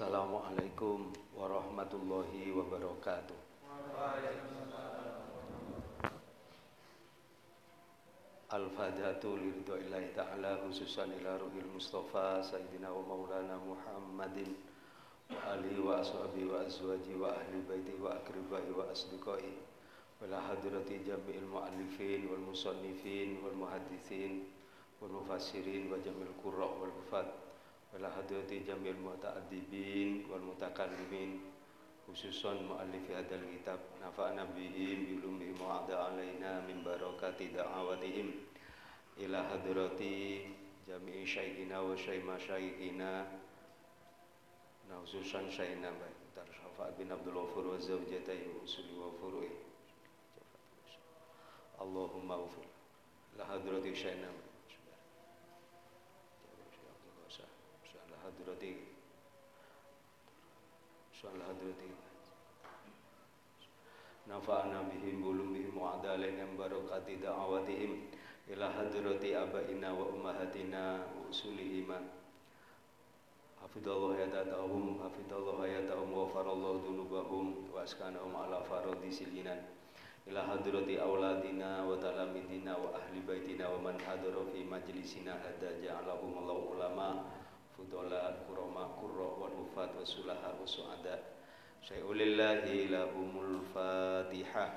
Assalamualaikum warahmatullahi wabarakatuh. Al-Fatihatu liridwa'illahi ta'ala khususan ila ruhil Mustafa Sayyidina wa maulana Muhammadin wa alihi wa ashabihi wa azwaji wa ahli baiti wa akribai wa asdiqai wa la hadrati jami'il mu'allifin wal musannifin wal muhadithin wal mufassirin wa jami'il qurra wal hufat wa la hadrati jami'il muta'addibin wal mutakallimin khususan muallifi hadal kitab nafa'na bihim bilumi mu'adha alaina min barakati da'awatihim. Ila hadrati jami'i syaihina wa syaih masyaihina nah khususan Tar Syafaat bin Abdul Ghafur wa zawjatai usuli wa furu'i. Allahumma ufur la hadrati syaihina hadrati soal hadrati nafa'ana bihim adalaina barakati da'awatihim. Ila hadrati abaina wa ummahatina wa hayatahum wa farallahu dunubahum wa ala faradi silinan. Hadrati auladina wa talamidina baitina wa man hadara fi majlisina hadza ja'alahum Allahu ulama fudola kuroma kurro wal ufat wa sulaha wa su'ada. Syai'ulillahi lahumul fatihah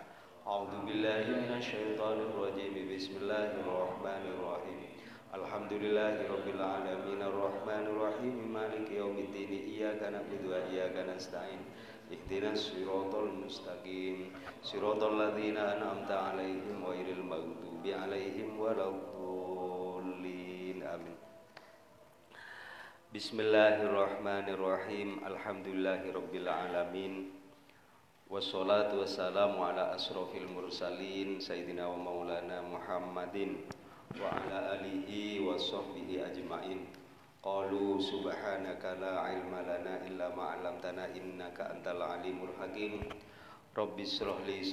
A'udhu billahi minasyaitanir rajim Bismillahirrahmanirrahim. Alhamdulillahi rabbil alamin. Arrahmanir rahim maliki yaumiddin iyyaka na'budu wa iyyaka nasta'in. Ihdinas siratal mustaqim. Siratal ladzina an'amta 'alaihim ghairil maghdubi 'alaihim Bismillahirrahmanirrahim. Alhamdulillahirabbil alamin Wassalatu wassalamu ala asrofil mursalin Sayyidina wa maulana Muhammadin Wa ala alihi wa sahbihi ajma'in. Qalu subhanaka la ilma lana illa ma'alamtana innaka antal alimul hakim. Rabbi srah li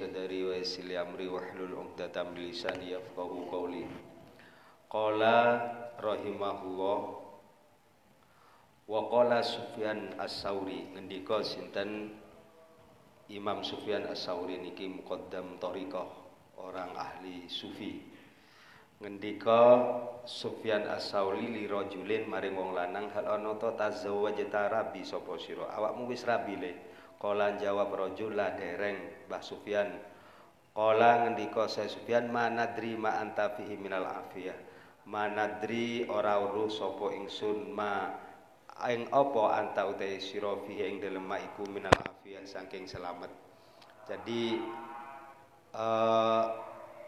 wa yassir amri wahlul 'uqdatam min lisani yafqahu qawli. Qala rahimahullah Wa qala Sufyan As-Sauri ngendika sinten Imam Sufyan As-Sauri niki muqaddam thariqah orang ahli sufi. Ngendika Sufyan As-Sauri li rajulin maring wong lanang hal ana ta tazawwajta rabi sapa sira awakmu wis rabi le. Kala jawab rajul la dereng Mbah Sufyan. Kala ngendika saya Sufyan manadri ma anta fihi minal afiyah. Manadri ora weruh sapa ingsun ma ing apa anta utai sira fihi ing dalem iku minal afiyah saking selamat. Jadi uh,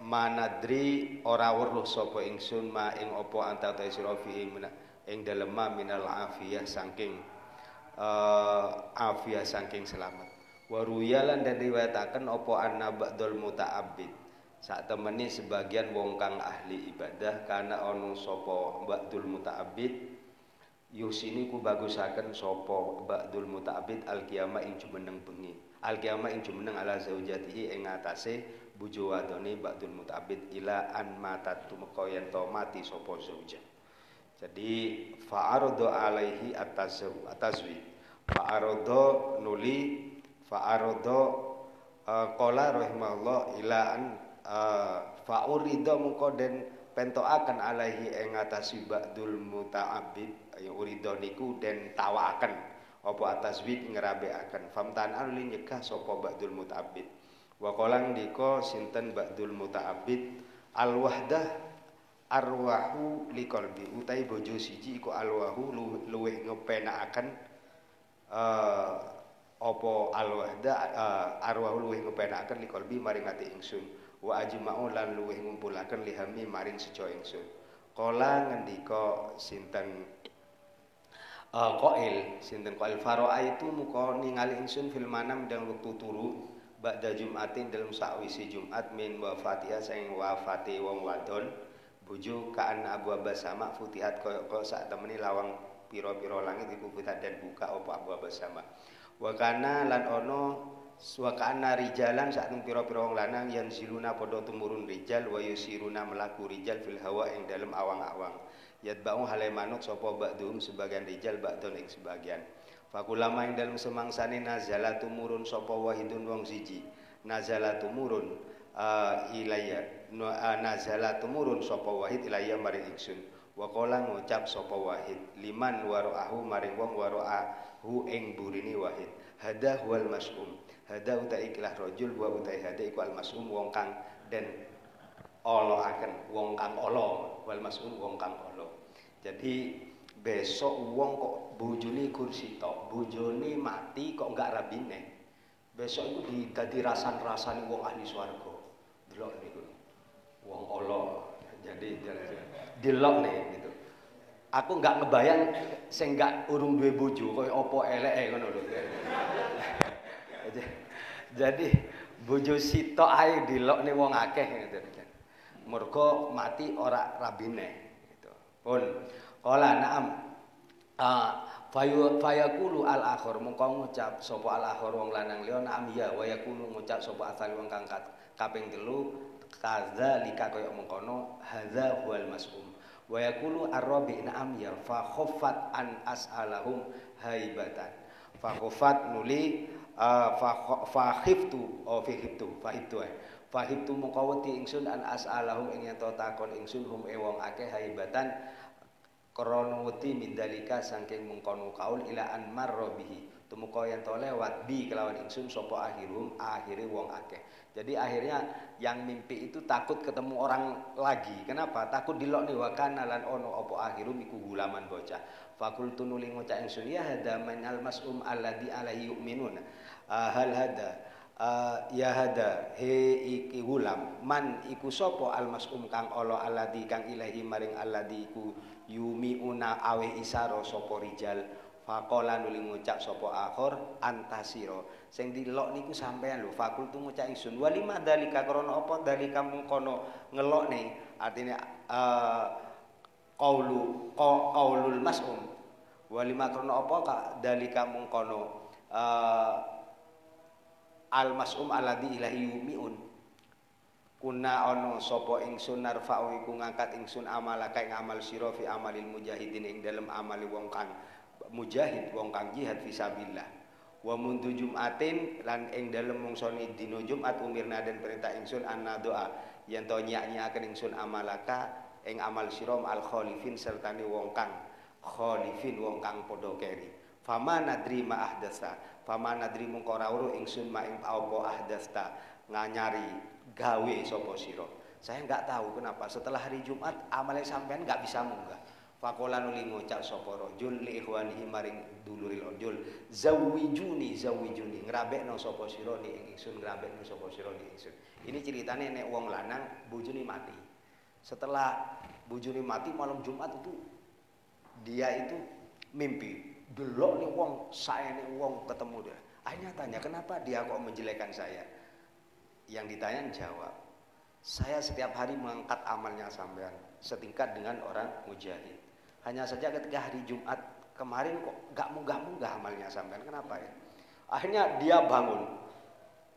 manadri ora weruh sapa ingsun ma ing apa anta utai sira fihi ing dalem minal afiyah saking uh, afiyah saking selamat. Waruyalan dan riwayataken apa anna ba'dul muta'abbid saat temeni sebagian wong kang ahli ibadah karena ono sapa ba'dul muta'abbid yusini ku bagusaken sapa ba'dul muta'abbid al qiyamah ing jumeneng bengi. Al qiyamah ing jumeneng ala zaujatihi ing atase bojo wadone ba'dul muta'abbid ila an matat tumeka yen to mati sapa zauja. Jadi fa'arada alaihi atazwi fa'arada nuli fa'arada uh, qala rahimahullah ila an uh, fa'urida mengko den alaihi ing atasi ba'dul muta'abbid ya urido niku den tawaken apa atas wit ngerabekaken famtan alin nyegah sapa ba'dul muta'abbid. Wa dika sinten ba'dul muta'abbid? Al wahdah arwahu liqalbi utai bojo siji iku alwahu luweh ngepenakaken uh, apa al wahdah uh, arwahu luweh ngepenakaken liqalbi maring ati ingsun. Wa ajma'u lan luweh ngumpulaken lihami maring sejo ingsun. Kala ngendika sinten uh, qail sinten qail itu muka ningali ingsun fil manam dalam waktu turu ba'da Jumatin dalam sakwisi Jumat min wafatiha saing wafati wong wadon bojo kaan abu sama futihat koyo koyo temeni lawang piro-piro langit iku futihat dan buka apa abu sama wakana lan ono wakana rijalan saat piro-piro wong lanang yang siluna podo tumurun rijal wa yusiruna melaku rijal fil hawa dalam awang-awang yatba'u halai manut sapa ba'dhum sebagian rijal ba'dun ing sebagian Fakulama ing dalem semangsane nazala tumurun sapa wahidun wong siji. Nazala tumurun uh, ilayya no, uh, nazala tumurun sapa wahid ilayya maring ingsun. Wa qala ngucap sapa wahid liman waraahu maring wong waraahu ing burini wahid. Hada wal mas'um. Hada utai ikilah rajul wa utai hada iku al mas'um wong kang den olo akan wong kang olo wal mas'um wong kang olo. Jadi besok wong kok bojone kursi tok, bojone mati kok enggak rabine. Besok itu di dadi rasan-rasane wong ahli swarga. Delok niku. Wong Allah. Jadi delok nih gitu. Aku enggak ngebayang sing enggak urung duwe bojo koyo apa eleke ngono lho. Jadi bojo sitok ae delok nih wong akeh gitu. Mergo mati ora rabine. Pun. Kala na'am. Ah, fayu fayaqulu al akhir mongko ngucap sapa al akhir wong lanang liya. Na'am ya wa yaqulu ngucap sapa asal wong kang kaping telu. Kaza lika kaya mengkono hadza huwal mas'um. Wa yaqulu ar-rabi na'am ya. Fa khaffat an as'alahum haibatan. Fa khaffat nuli uh, fa fa khiftu oh fi khiftu fa khiftu fa khiftu mongko wedi ingsun an as'alahum ing yen takon ingsun hum e wong akeh haibatan wedi mindalika saking mengkono kaul ila an marra bihi. Tumeka to lewat bi kelawan ingsun sapa akhirum akhire wong akeh. Jadi akhirnya yang mimpi itu takut ketemu orang lagi. Kenapa? Takut dilok nih wakana lan ono opo akhirum iku gulaman bocah. Fakultu nuli ngucap ingsun ya hada man al mas'um alladhi alaihi yu'minun. Uh, hal hada uh, ya hada he iki gulam man iku sapa al mas'um kang ala alladhi kang ilahi maring alladhi iku yumi una awe isaro sopo rijal. Fakola nuli ngucap sopo akhor antasiro. Sing dilok niku sampean lho fakul tu ngucap ingsun walima dalika krana apa dalika mung kono ngelok nih artinya uh, qaulu qaulul mas'um. Walima krana apa ka dalika mung kono uh, al mas'um alladhi ilahi yumiun. Kuna ono sapa ingsun narfa'u iku ngangkat ingsun amalaka ing amal sira fi amalil mujahidin ing dalem amali wong kang mujahid wong kang jihad fisabilillah wa mundu jumatin lan ing dalem mungsoni dina Jumat umirna dan perintah ingsun anna doa yen to nyak-nyakaken ingsun amalaka ing amal sira al khalifin sertane wong kang khalifin wong kang padha keri. Fama nadri ma fama nadri mung ora ingsun ma ing apa ahdasta nganyari gawe sopo siro. Saya nggak tahu kenapa setelah hari Jumat amalnya sampean nggak bisa munggah. Fakola nuli ngucap sopo rojul li ikhwanihi maring duluril rojul zawijuni zawijuni ngerabek no sopo siro ni ingsun ngerabek no sopo siro ni ingsun. Ini ceritanya nek wong lanang bujuni mati. Setelah bujuni mati malam Jumat itu dia itu mimpi delok nih wong saya nih wong ketemu dia. Akhirnya tanya kenapa dia kok menjelekan saya? Yang ditanya jawab saya setiap hari mengangkat amalnya sampean setingkat dengan orang mujahid. Hanya saja ketika hari Jumat kemarin kok gak munggah-munggah amalnya sampean. Kenapa ya? Akhirnya dia bangun.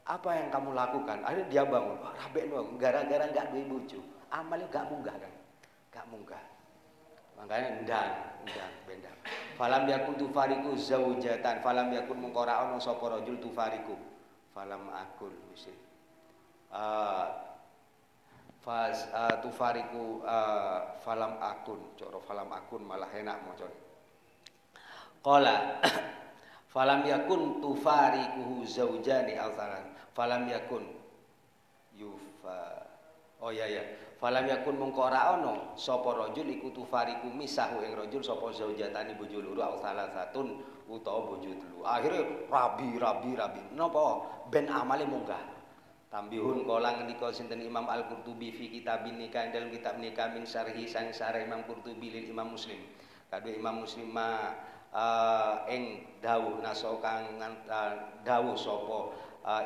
Apa yang kamu lakukan? Akhirnya dia bangun. Wah rabe gara-gara gak duwe bojo. Amalnya gak munggah kan gak munggah makanya ndang ndang benda falam yakun tufariku zaujatan falam yakun mengkora ono sapa rajul tufariku. Falam akul mesti uh, faz uh, tufariku uh, falam akun coro falam akun malah enak macam Qala falam yakun tufariku zaujani altaran falam yakun yufa oh ya ya falam yakun mongko ora ana sapa rajul iku tufariku misahu ing rajul sapa zaujatani bojo loro au salasatun utawa bojo telu. Akhire rabi rabi rabi. Napa? Ben amale munggah. Tambihun kala ngendika sinten Imam Al-Qurtubi fi kitab nikah dalam kitab nikah min syarhi sang syarah Imam Qurtubi lil Imam Muslim. Kadue Imam Muslim ma ing dawuh naso kang uh, dawuh sapa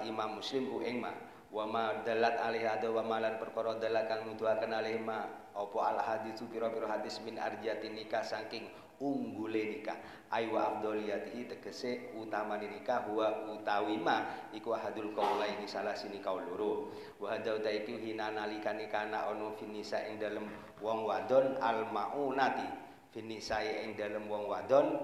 Imam Muslim ku ing ma wa ma dalat alih ada wa malan perkara dalat kang nuduhaken alih ma apa al haditsu pira-pira hadis min arjati nikah saking unggule nikah. Aywa afdoliyatihi tegese utama nikah huwa utawi ma iku ahadul qaulaini salah sini kaul loro. Wa hadza utaiku hina nalikane kana ono finisa ing dalem wong wadon al maunati. Finisa ing dalem wong wadon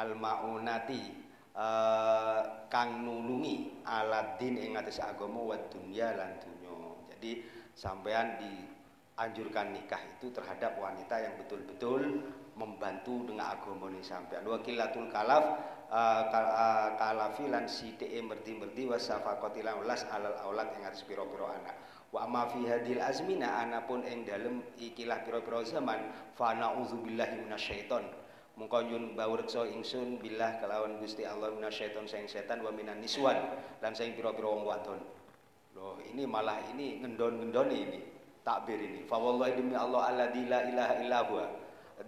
al maunati uh, kang nulungi aladin ing atas agama wa dunya lan dunya. Jadi sampean dianjurkan nikah itu terhadap wanita yang betul-betul membantu dengan agama ini sampean. Wakilatul kalaf uh, uh, kalafi lan sithike merti-merti wa safaqatilan ulas alal aulad ing atas pira-pira anak. Wa ma fi hadil azmina anapun ing dalem ikilah pira-pira zaman fa na'udzubillahi minasyaiton mongko nyun bawreksa ingsun billah kelawan Gusti Allah minasyaiton sing setan wa minan niswan lan sing pira-pira wong wadon. Loh, ini malah ini ngendon-ngendoni ini takbir ini. Fa wallahi demi Allah alladzi la ilaha illa huwa.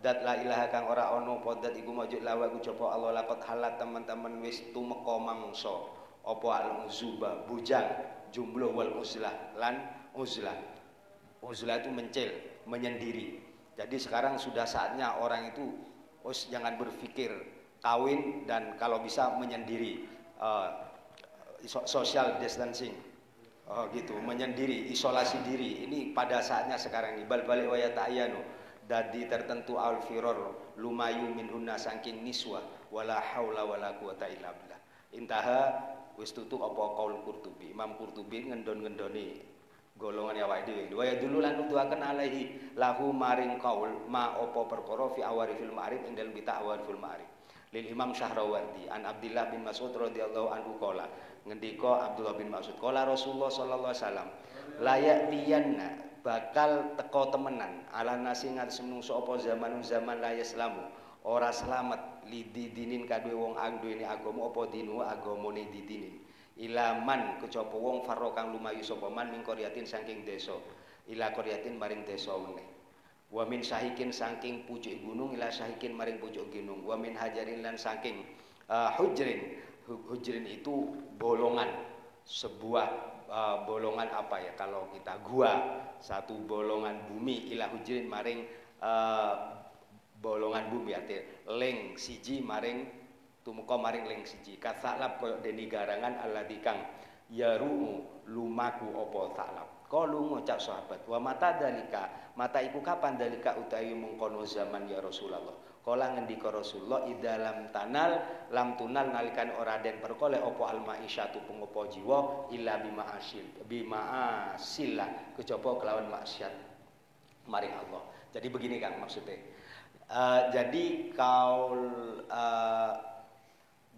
Dat la ilaha kang ora ono apa dat iku majud lawa iku Allah lakot halat teman-teman wis tumeka mangsa apa al uzuba bujang jumlah wal uzlah lan uzlah. Uzlah itu mencil, menyendiri. Jadi sekarang sudah saatnya orang itu Us jangan berpikir kawin dan kalau bisa menyendiri uh, social distancing. Oh, gitu menyendiri isolasi diri. Ini pada saatnya sekarang ini. Bal balik waya ta'ayanu dadi tertentu al firor lumayu min hunna saking niswa wala haula wala quwata illa billah. Intaha wis tutup apa kaul Qurtubi? Imam Qurtubi ngendon-ngendoni golongan ya dhewe. Wa dulu lan nuduhaken alaihi lahu maring qaul ma opo perkara fi awarifil ma'rif ing dalem kita awarifil ma'rif. Lil Imam Syahrawardi an Abdullah bin Mas'ud radhiyallahu anhu qala ngendika Abdullah bin Mas'ud qala Rasulullah sallallahu alaihi wasallam layak tiyanna bakal teko temenan ala nasi ngatus menungso apa zaman zaman la yaslamu. Ora selamat lidi dinin kadue wong ang duweni agama apa dinu agamane didinin ilaman kecoba wong farro kang lumayu sapa man min qaryatin saking desa. Ila qaryatin maring desa meneh. Wa min sahikin saking pucuk gunung ila sahikin maring pucuk gunung. Wa min hajarin lan saking uh, hujrin. Hujrin itu bolongan. Sebuah uh, bolongan apa ya? Kalau kita gua satu bolongan bumi ila hujrin maring uh, bolongan bumi. Artinya leng siji maring tumeka maring ling siji. Kasalab koyo deni garangan alladzi kang yaru lumaku apa salab. Kalu ngucap sahabat wa mata dalika mata iku kapan dalika utawi mengkono zaman ya Rasulullah? Kala ngendika Rasulullah idalam tanal lam tunal nalikan ora den perkole apa al maisyatu pengopo jiwa illa bima asil bima asilla kejaba kelawan maksiat maring Allah. Jadi begini kan maksudnya. Uh, jadi kaul uh,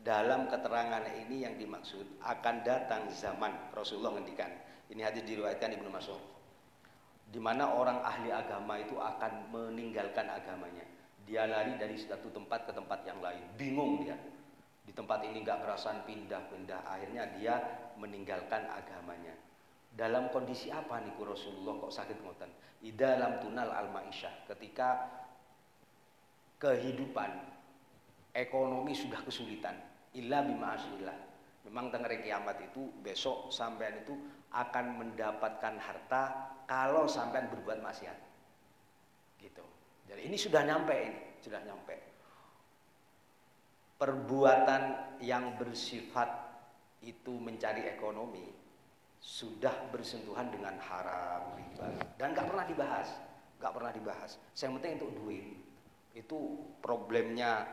dalam keterangan ini yang dimaksud akan datang zaman Rasulullah ngendikan. Ini hadis diriwayatkan Ibnu Mas'ud. Di mana orang ahli agama itu akan meninggalkan agamanya. Dia lari dari satu tempat ke tempat yang lain. Bingung dia. Di tempat ini nggak perasaan pindah-pindah. Akhirnya dia meninggalkan agamanya. Dalam kondisi apa nih Rasulullah kok sakit ngoten? Di dalam tunal al-ma'isyah. Ketika kehidupan ekonomi sudah kesulitan illa bima'asillah. Memang tengah kiamat itu besok sampean itu akan mendapatkan harta kalau sampean berbuat maksiat. Gitu. Jadi ini sudah nyampe ini, sudah nyampe. Perbuatan yang bersifat itu mencari ekonomi sudah bersentuhan dengan haram riba dan nggak pernah dibahas, nggak pernah dibahas. Yang penting untuk duit itu problemnya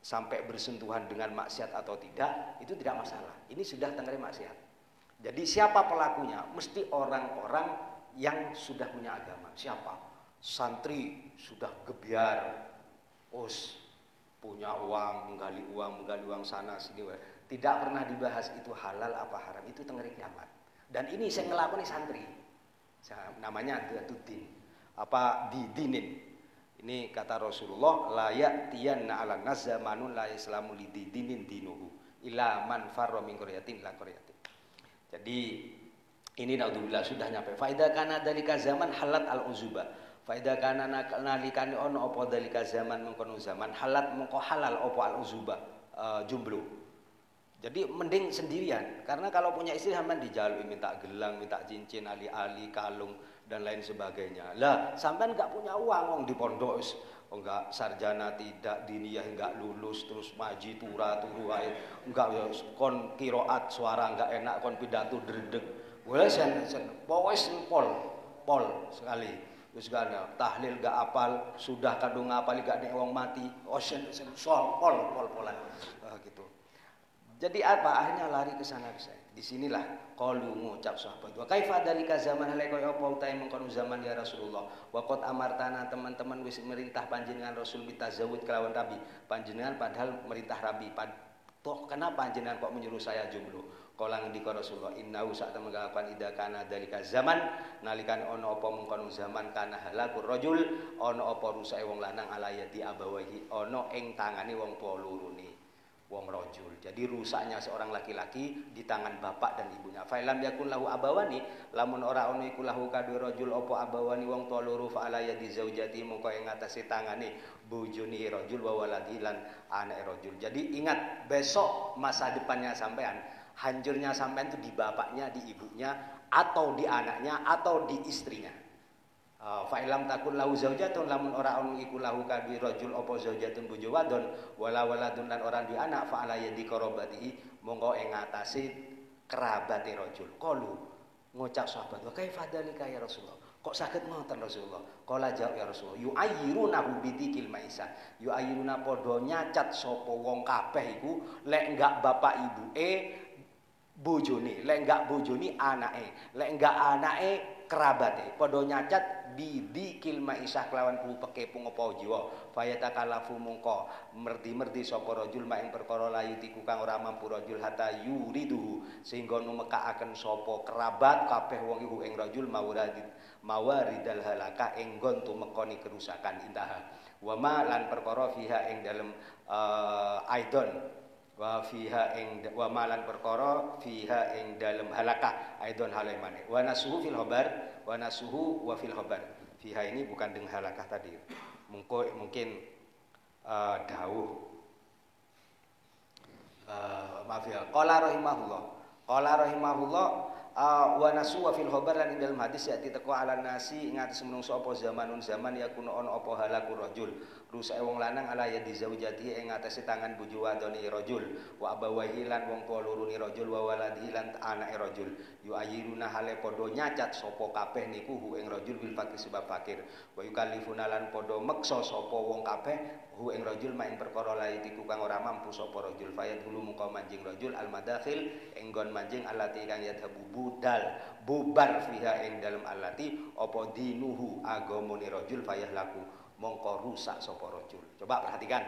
sampai bersentuhan dengan maksiat atau tidak itu tidak masalah. Ini sudah tenggelam maksiat. Jadi siapa pelakunya? Mesti orang-orang yang sudah punya agama. Siapa? Santri sudah gebiar. Us punya uang menggali uang menggali uang sana sini tidak pernah dibahas itu halal apa haram. Itu tenggelam kiamat. Dan ini saya ngelakuin santri. Namanya tudin apa didinin ini kata Rasulullah layak tiyanna ala nazamanun la islamu lidinin dinuhu ila man farra min qaryatin la qaryatin. Jadi ini naudzubillah sudah nyampe. Faida kana dalika zaman halat al uzuba. Faida kana nalikane ono apa dalika zaman mengkono zaman halat mengko halal apa al uzuba uh, jumblu. Jadi mending sendirian karena kalau punya istri hamban dijalui minta gelang, minta cincin, ali-ali, kalung dan lain sebagainya. Lah, sampai nggak punya uang wong di pondok oh enggak sarjana tidak diniyah enggak lulus terus maji tura turu ae. Enggak ya kon kiroat suara enggak enak kon pidato dredeg. Boleh sen sen. Pokoknya pol pol sekali. Terus gak tahlil gak apal sudah kadung ngapal gak nek wong mati. Oh sen sol pol pol polan uh, gitu. Jadi apa? Akhirnya lari ke sana ke sana. Di sinilah kalu ngucap sahabat. Wa kaifa dalika zaman halai kaya apa utai mengkono zaman ya Rasulullah. Wa qad amartana teman-teman wis merintah panjenengan Rasul bitazawud kelawan Rabi. Panjenengan padahal merintah Rabi. Toh kenapa panjenengan kok menyuruh saya jomblo? Kala ngendika Rasulullah innahu sak temen kalapan ida kana dalika zaman nalikan ono apa mengkono zaman kana halakur rajul ono apa rusae wong lanang alayati abawahi ono ing tangane wong tuwa lurune wong rojul. Jadi rusaknya seorang laki-laki di tangan bapak dan ibunya. Fa'ilam yakun lahu abawani, lamun ora ono iku lahu kadu rojul opo abawani wong tua loro fa'ala yadi zaujati mongko ing ngatasi tangane bojone rojul wa waladi lan anak rojul. Jadi ingat besok masa depannya sampean, hancurnya sampean itu di bapaknya, di ibunya atau di anaknya atau di istrinya. Uh, fa ilam takun lahu zaujatun lamun ora ono iku lahu kadhi rajul apa zaujatun bojo wadon wala waladun lan ora duwe anak fa ala yadi qarabati monggo ing ngatasi kerabate rajul. Qalu ngucap sahabat wa kaifa dalika ya Rasulullah? Kok sakit ngoten Rasulullah? Kala jawab ya Rasulullah yu ayyiruna bidikil maisa yu padha nyacat sapa wong kabeh iku lek enggak bapak ibu e bojone lek enggak bojone anake lek enggak anake kerabate padha nyacat bidikil maisah kelawan peke pungopo jiwa. Fayata kalafu mungko. Merdi-merdi sapa rajul mak ing perkara layuti kang ora mampu rajul hatta yuridu sehingga numekaaken sapa kerabat kabeh wong iku ing rajul mawaridid mawaridal halaka ing nggon tumekoni kerusakan intaha. Wa ma lan perkara fiha ing dalem uh, aidon. Wa fiha ing wa malan perkara fiha ing dalem halaka. Aidon hale maneh wa nasuhu fil khabar wa nasuhu wa fil khabar. Fiha ini bukan dengan halakah tadi. Mungkin mungkin uh, dawuh. Uh, maaf ya. Qala rahimahullah. Qala rahimahullah uh, wa nasu wa fil khabar lan dalam hadis ya teko ala nasi ing atas menungso apa zamanun zaman ya kuno ono apa halaku rajul rusak wong lanang ala ya di zaujati ing atase tangan bojo wadone rajul. Wa abawahi lan wong tuwa loro rajul wa waladi lan anake rajul. Yu ayiruna hale padha nyacat sapa kabeh niku hu ing rajul bil fakir sebab fakir. Wa yukallifuna lan padha meksa sapa wong kabeh hu ing rajul main perkara lain iku kang ora mampu sapa rajul. Fayat dulu muka manjing rajul al madakhil ing gon manjing alati kang yadhabu budal bubar fiha ing dalem alati apa dinuhu agamane rajul fayah laku mongko rusak sapa rajul. Coba perhatikan.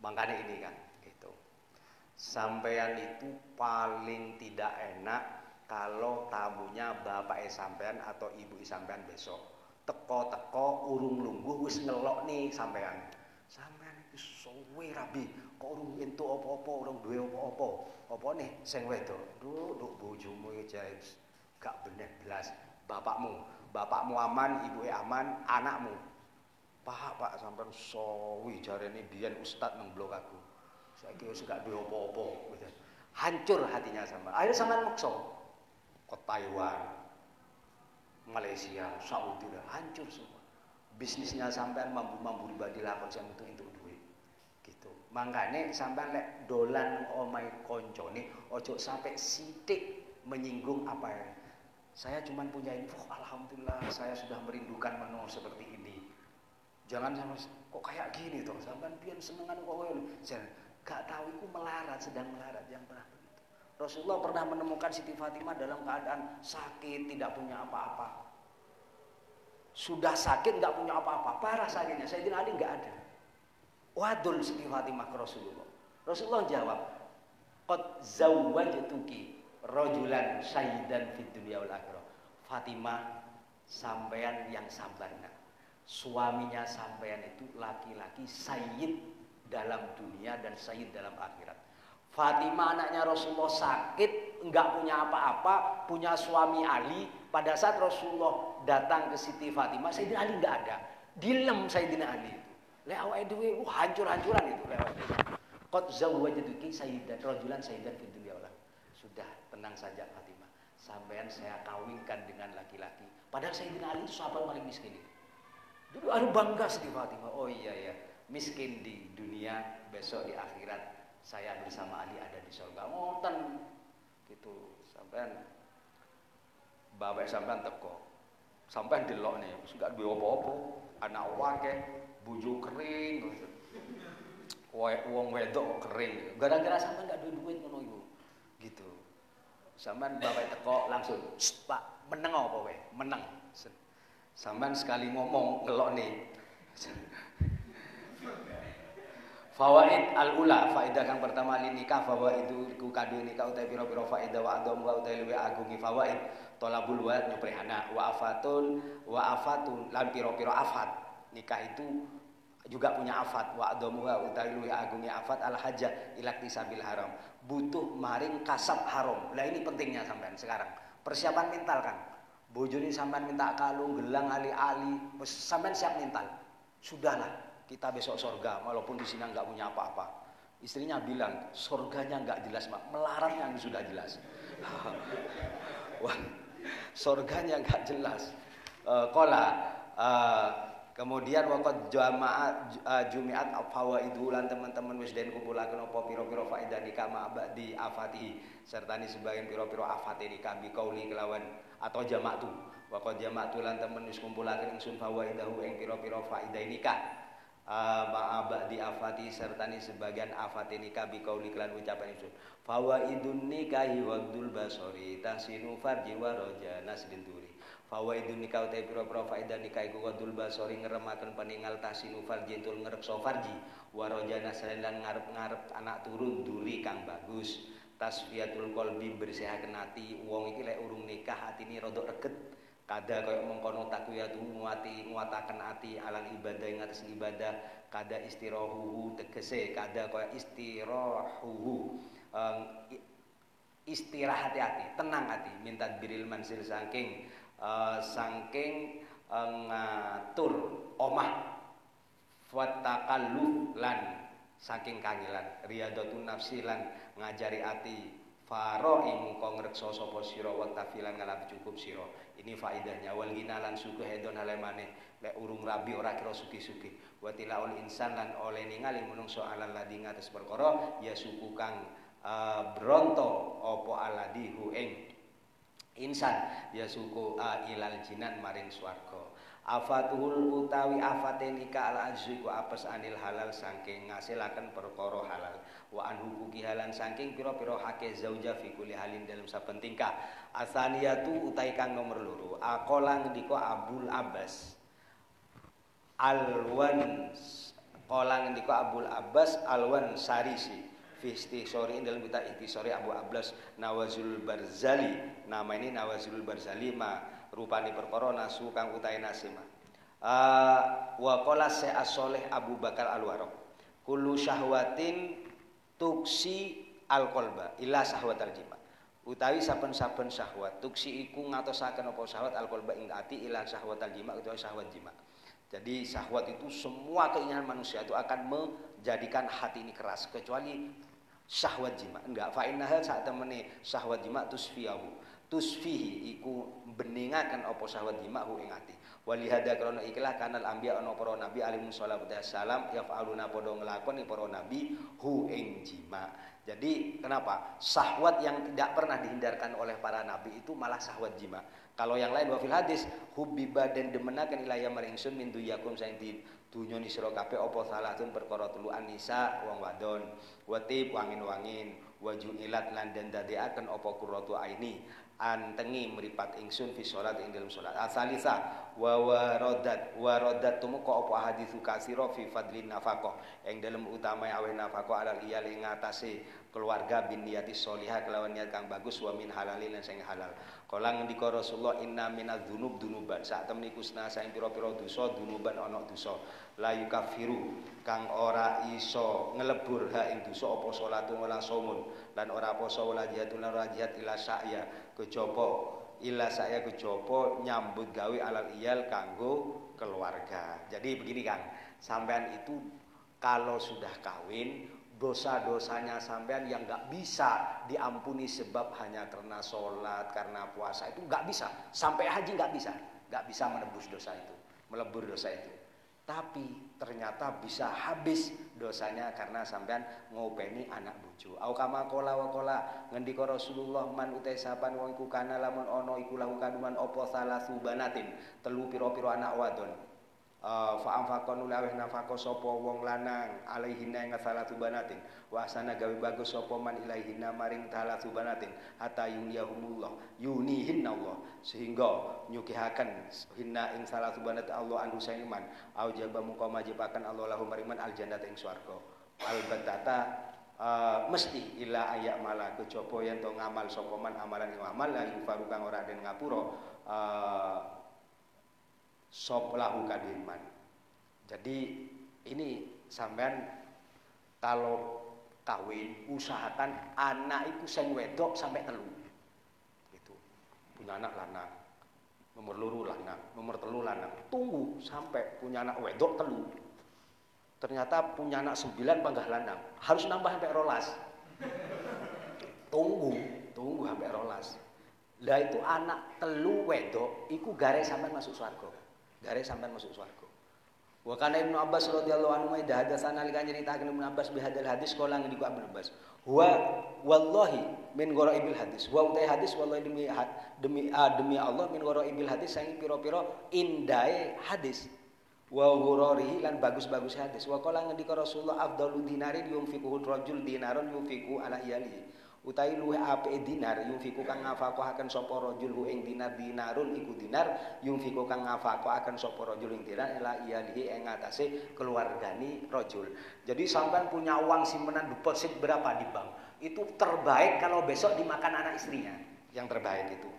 Makanya ini kan gitu. Sampean itu paling tidak enak kalau tamunya bapak sampean atau ibu sampean besok. Teko-teko urung lungguh wis ngelok nih sampean. Sampean itu suwe rabi, kok urung entuk apa-apa, urung duwe apa-apa. Apa nih sing wedok? Duduk bojomu iki gak bener belas. Bapakmu, bapakmu aman, ibu aman, anakmu Pak, Pak sampean sowi jarene biyen ustad nang blok aku. Saiki wis gak duwe apa-apa gitu. Hancur hatinya sama. Akhirnya sampean maksa ke Taiwan, Malaysia, Saudi hancur semua. Bisnisnya sampean mampu-mampu pribadi lakon sing untuk itu duit. Gitu. Makanya sampean lek dolan omai koncone ojo sampai sidik menyinggung apa ya. Saya cuma punya info, alhamdulillah saya sudah merindukan menu seperti ini Jangan sama kok kayak gini toh, sampean pian senengan kok kowe. Gak tahu itu melarat, sedang melarat yang pernah begitu. Rasulullah pernah menemukan Siti Fatimah dalam keadaan sakit, tidak punya apa-apa. Sudah sakit, nggak punya apa-apa, parah sakitnya. Sayyidina Ali nggak ada. Wadul Siti Fatimah ke Rasulullah. Rasulullah jawab, Qad zawwajtuki rajulan sayyidan fid dunya wal akhirah. Fatimah sampean yang sabar nak suaminya sampean itu laki-laki sayyid dalam dunia dan sayyid dalam akhirat. Fatimah anaknya Rasulullah sakit, enggak punya apa-apa, punya suami Ali. Pada saat Rasulullah datang ke Siti Fatimah, Sayyidina Ali enggak ada. Dilem Sayyidina Ali itu. Lewat itu, uh, hancur-hancuran itu lewat itu. Qad zawwajaduki sayyidan rajulan sayyidan fid dunya Sudah, tenang saja Fatimah. Sampean saya kawinkan dengan laki-laki. Padahal Sayyidina Ali itu sahabat paling miskin itu. Dulu harus bangga sedih Fatimah. Oh iya ya, miskin di dunia, besok di akhirat saya bersama Ali ada di surga. Ngoten gitu. Sampai bapak sampean teko. Sampai delok nih, enggak duwe apa-apa. Anak wake, buju kering. wong wedok kering gara-gara sampean gak duit duit ngono iku gitu sampean bapak teko langsung pak meneng apa kowe meneng sampean sekali ngomong ngelok nih. Fawaid al-ula faedah kang pertama li nikah itu ku kadu nikah utai piro-piro faedah wa adom wa utai luwe agungi fawaid. Tolabul walad nyuprihana wa afatun wa afatun lan piro-piro afat. Nikah itu juga punya afat. Wa adomuha utai luwe agungi afat al hajah ilak sabil haram. Butuh maring kasab haram. Lah ini pentingnya sampean sekarang. Persiapan mental kan bojone sampean minta kalung gelang ali-ali sampean siap mental sudahlah kita besok sorga walaupun di sini nggak punya apa-apa. Istrinya bilang sorganya nggak jelas mak. Melarangnya sudah jelas. Wah sorganya nggak jelas. Uh, kola uh, kemudian waktu jamaah uh, jumiat fawa idulan teman-teman wis den kumpulaken apa piro-piro faedah nikah di afati serta ini sebagian piro-piro afati nikah bi kauli kelawan atau jamak tu waktu jamak tulan teman wis kumpulaken ingsun fawa idahu ing piro-piro faedah nikah. Ma'aba di afati serta ni sebagian afati nikah bi kauli kelan ucapan itu idun nikahi wadul basori tahsinu farji wa roja naslin duri. Idun nikah utai pira pira faedah nikah iku basori ngeremaken peninggal tahsinu farji tul ngerekso farji. Wa roja naslin lan ngarep-ngarep anak turun duri kang bagus tasfiyatul qalbi bersihaken ati. Wong iki lek urung nikah atine rodok reket kada kaya mengkono takwiyatu nguati nguataken ati alal ibadah ing atas ibadah. Kada istirahuhu tegese kada kaya istirahuhu um, istirahat hati tenang hati minta biril mansil saking uh, saking uh, ngatur omah. Fatakallu lan saking kangilan riyadhatun nafsi lan ngajari ati faro ing kong ngrekso sapa sira wa tafilan ngalap cukup sira. Ini faidahnya wal ginalan suku hedon halemane lek urung rabi ora kira suki-suki wa tilaul insan lan oleh ningali menungso alal ladi ngates perkara ya suku kang uh, bronto opo aladi hu ing insan. Ya suku uh, ilal jinan maring swarga afatuhul utawi afate nikah ala azzi ku apes anil halal saking ngasilaken perkara halal. Wa an hukuki halan saking pira-pira hake zauja fi kulli halin dalam saben tingkah. Asaniyatu utai kang nomor loro aqala ngendika Abul Abbas. Alwan qala ngendika Abul Abbas alwan sarisi fi istisori dalam kita istisori Abu Abbas Nawazul Barzali. Nama ini Nawazul Barzali ma rupani perkara nasu kang utai nasima uh, wa qala sa Abu Bakar Al-Waraq kullu syahwatin tuksi al kolba ila sahwat al jima. Utawi saben-saben syahwat tuksi iku ngatosaken apa syahwat al kolba ing ati ila syahwat al jima utawi syahwat jima. Jadi syahwat itu semua keinginan manusia itu akan menjadikan hati ini keras kecuali syahwat jima. Enggak fa innaha saat temene syahwat jima tusfiyahu tusfihi iku beningaken apa syahwat jima hu ing ati. Walihada krana ikilah kanal ambia ana para nabi alaihi salatu wassalam yafaluna padha nglakoni para nabi hu ing jima. Jadi kenapa? Syahwat yang tidak pernah dihindarkan oleh para nabi itu malah syahwat jima. Kalau yang lain wafil hadis hubbiba dan demenaken ilaya maring sun min duyakum saing di dunya ni sira kabeh apa salatun perkara telu anisa wong wadon watib wangin-wangin waju ilat lan den dadekaken apa qurratu aini antengi meripat ingsun fi salat ing dalam salat asalisa wa waradat waradat tumeka apa hadis kasira fi fadlin nafaqah ing dalam utama awe nafaqah alal iyal ing atase keluarga bin niyati sholihah kelawan niat kang bagus wa min halalin lan sing halal. Kala ngendika Rasulullah inna minadz dzunub dzunuban. Sak temen iku saing pira-pira dosa dzunuban ana dosa. La yukafiru kang ora iso ngelebur ha ing dosa apa salatun wala saumun. Lan ora poso wala jihadun ora jihad ila sa'ya. Kejaba ila saya kejaba nyambut gawe alal iyal kanggo keluarga. Jadi begini kan sampean itu kalau sudah kawin dosa-dosanya sampean yang nggak bisa diampuni sebab hanya karena sholat, karena puasa itu nggak bisa. Sampai haji nggak bisa, nggak bisa menebus dosa itu, melebur dosa itu. Tapi ternyata bisa habis dosanya karena sampean ngopeni anak bojo. Au kama kola wa kola ngendika Rasulullah man utai sapan wong iku kana lamun ono iku lahu kanuman apa salah subanatin telu pira-pira anak wadon. Uh, fa amfaqon ulawih nafaqo sapa wong lanang alaihina ing salatu banatin. Wa asana gawe bagus sapa man ilaihina maring salatu banatin. Hatta yuniyahumullah yunihin Allah sehingga nyukihaken hinna ing salatu banat Allah anu saiman au jaba muka majibakan Allah lahu mariman al ing swarga. Al batata uh, mesti ila ayak malah kejaba yen to ngamal sapa man amalan ing amal la yufaru kang ora den ngapura uh, sop lahu kadiman. Jadi ini sampean kalau kawin usahakan anak itu sing wedok sampai telu. Itu. Punya anak lanang. Nomor luru lanang, nomor telu lanang. Tunggu sampai punya anak wedok telu. Ternyata punya anak sembilan panggah lanang. Harus nambah sampai rolas. Tunggu, tunggu sampai rolas. Lah itu anak telu wedok, iku gare sampai masuk surga. Gare sampean masuk swarga. Wa kana Ibnu Abbas radhiyallahu anhu idza hadatsana likan nyeritakeun Ibnu Abbas bi hadal hadis kala ngendiku Ibnu Abbas. Wa wallahi min ibil hadis. Wa utai hadis wallahi demi demi uh, demi Allah min ibil hadis saking pira-pira indahe hadis. Wa hurarihi lan bagus-bagus hadis. Wa kala ngendika Rasulullah afdalu dinarin yunfiquhu rajul dinaron yunfiqu ala iyalihi utawi luwe apike dinar yunfiku kang ngafaqahaken sapa rajul hu ing dinar dinarun iku dinar yunfiku kang ngafaqahaken sapa rajul ing dinar ila iyalihi ing atase keluargani rajul. Jadi sampean punya uang simpanan deposit berapa di bank? Itu terbaik kalau besok dimakan anak istrinya. Yang terbaik itu.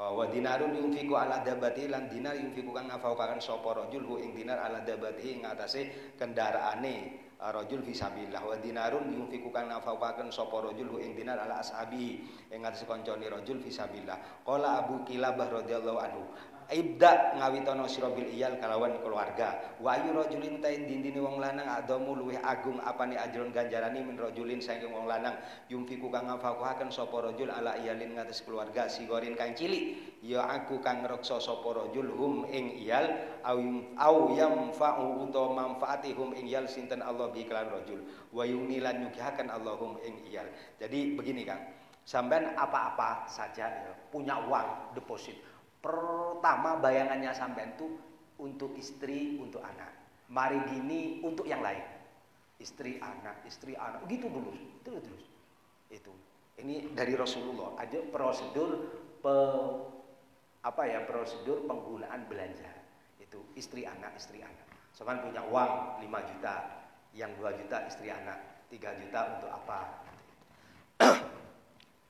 Oh, wa dinarun yunfiku ala dabati lan dinar yunfiku kang ngafaqahaken sapa rajul hu ing dinar ala dabati ing atase kendaraane rajul fisabilillah wa dinarun yunfiku kang nafaqaken sapa rajul ing dinar ala ashabi. Ing atas kancane rajul fisabilillah qala Abu Kilabah radhiyallahu anhu ibda ngawitono sira bil iyal kalawan keluarga. Wa ayu rajulin ta dindine wong lanang adamu luwih agung apane ajron ganjarani min rajulin saking wong lanang. Yumfiku kang ngafakuhaken sapa rajul ala iyalin ngates keluarga sigorin kang cilik. Ya aku kang ngreksa sapa rajul hum ing iyal au au yamfa'u utawa manfaatihum ing iyal sinten Allah bi kelan rajul. Wa yunilan nyugihaken Allahum ing iyal. Jadi begini Kang. Sampean apa-apa saja ya, punya uang deposit Pertama bayangannya sampai itu untuk istri, untuk anak. Mari gini untuk yang lain. Istri, anak, istri, anak. Gitu dulu. Terus terus. Itu. Ini dari Rasulullah. Ada prosedur pe, apa ya prosedur penggunaan belanja. Itu istri anak, istri anak. Soalnya punya uang 5 juta, yang 2 juta istri anak, 3 juta untuk apa?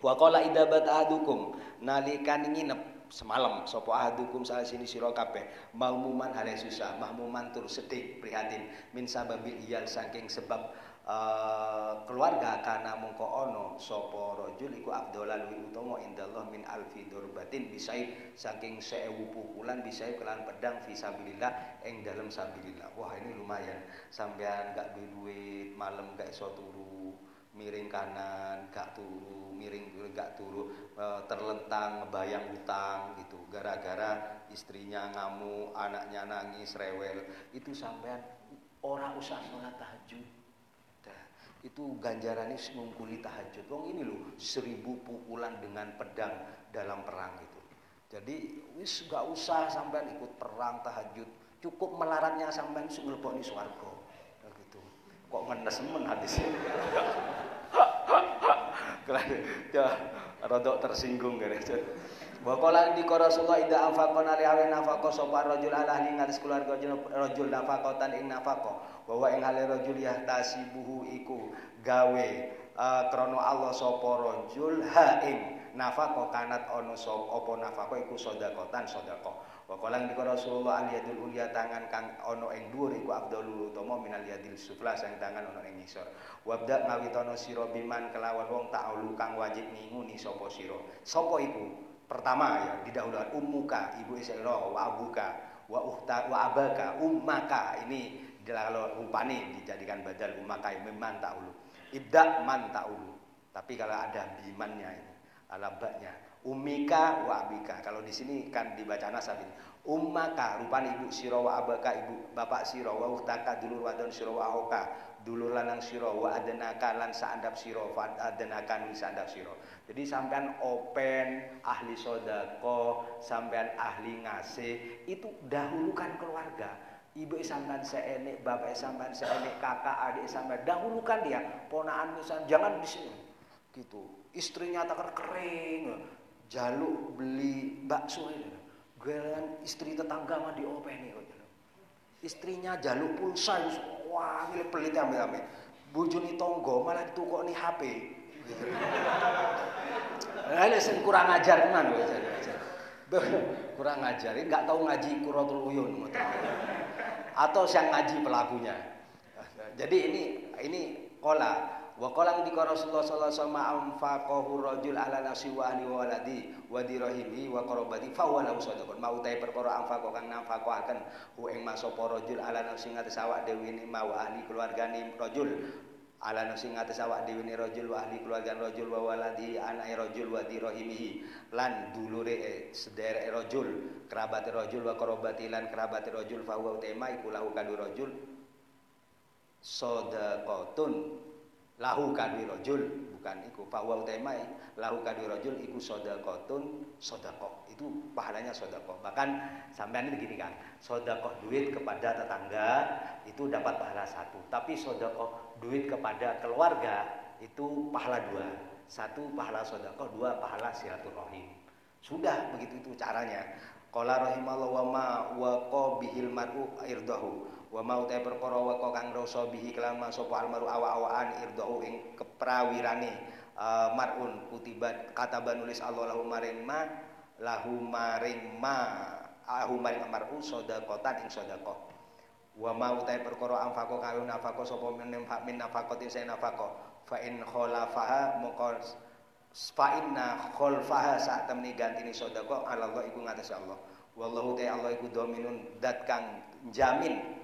Wa qala idabat ahadukum nalikan nginep semalam sapa ahadukum salah sini sira kabeh. Mahmuman hale susah mahmuman tur sedih prihatin. Min sababil iyal saking sebab uh, keluarga karena mongko ono sapa rajul iku afdhalal luwih utama indallah min alfi durbatin bisai saking 1000 pukulan bisai kelan pedang fisabilillah ing dalem sabilillah. Wah ini lumayan. Sampean gak duit malam gak iso turu miring kanan gak turu miring gak turu e, terlentang bayang utang gitu. Gara-gara istrinya ngamuk anaknya nangis rewel. Itu sampean orang usah sholat tahajud. Itu ganjarannya mengkuli tahajud. Wong ini loh seribu pukulan dengan pedang dalam perang itu. Jadi wis gak usah sampean ikut perang tahajud. Cukup melaratnya sampean nih swarga. gitu kok ngenes men hadisnya ya rodok tersinggung kan Wa qala di Rasulullah ida anfaqon ali awe nafaqo sapa rajul ala ahli ngaris keluarga rajul nafaqatan ing nafaqo bahwa ing hale rajul yahtasibuhu iku gawe uh, krana Allah sapa rajul ha ing nafaqo kanat ana sapa apa nafaqo iku sedekatan sedekah Wa qala di Rasulullah al yadul ulya tangan kang ana ing dhuwur iku afdalul utama minal yadil sufla sang tangan ana ing ngisor. Wabda ngawitono sira biman kelawan wong ta'ulu kang wajib nginguni sapa sira. Sapa iku? Pertama ya didahulukan ummuka ibu sira wa abuka wa uhta wa abaka ummaka ini kalau rupani dijadikan badal ummaka memang ta'ulu. Ibda man ta'ulu. Tapi kalau ada bimannya ini alabaknya Umika wa abika. Kalau di sini kan dibaca nasab ini. Ummaka rupane ibu sira wa abaka ibu bapak sira wa uhtaka dulur wadon sira wa ahoka dulur lanang sira wa adenaka lan saandap sira fa adenaka lan saandap sira. Jadi sampean open ahli sodako, sampean ahli ngasih itu dahulukan keluarga. ibu sampean seenik, bapak sampean seenik, kakak adik sampean dahulukan dia, ponaan misalnya jangan di sini. Gitu. Istrinya tak kering, jaluk beli bakso ini. Giliran istri tetangga mah diopeni kok. Istrinya jaluk pulsa, wah ini pelit ambil-ambil. Bujuni tonggo malah ditukok nih HP. Gitu. Nah, kurang ajar tenan kurang ngajarin nggak tahu ngaji kuratul uyun atau yang ngaji pelakunya jadi ini ini kola wa di Rasulullah sallallahu alaihi wasallam anfaqahu rajul ala nafsi wa ahli wa waladi wa dirahimi wa qarabati fa huwa lahu sadaqah mau tae perkara anfaqo kang nafaqaken hu ing masapa rajul ala nafsi ngates awak dhewe ni mau ahli keluargane rajul ala nafsi ngates awak dhewe ni rajul wa ahli keluarga rajul wa waladi anake rajul wa dirahimihi lan dulure eh, sederek rajul kerabat rajul wa qarabati lan kerabat rajul fa huwa tema iku lahu kadu rajul. Sadaqatun lahu kadu rajul bukan iku. Fa huwa tema lahu kadu rajul iku sadaqatun sedekah itu pahalanya sedekah bahkan sampean ini begini kan sedekah duit kepada tetangga itu dapat pahala satu. Tapi sedekah duit kepada keluarga itu pahala dua. Satu pahala sodako dua pahala silaturahim. Sudah begitu itu caranya. Qala rahimallahu wa ma wa qa bihil mar'u irdahu wa ma utai perkara wa kang rasa bihi kelan sapa almaru awa-awaan irdahu ing keprawirane uh, mar'un kutibat kata nulis Allah lahu maring ma lahu maring ma lahu maring mar'u sedekatan ing sedekah. Wa ma utai perkara anfaqo kawin nafaqo sapa min min nafaqatin sa nafaqo. Fa in khalafaha moko fa inna khalfaha sak temni sedekah ala Allah iku ngatas Allah. Wallahu ta Allah iku dominun dat kang jamin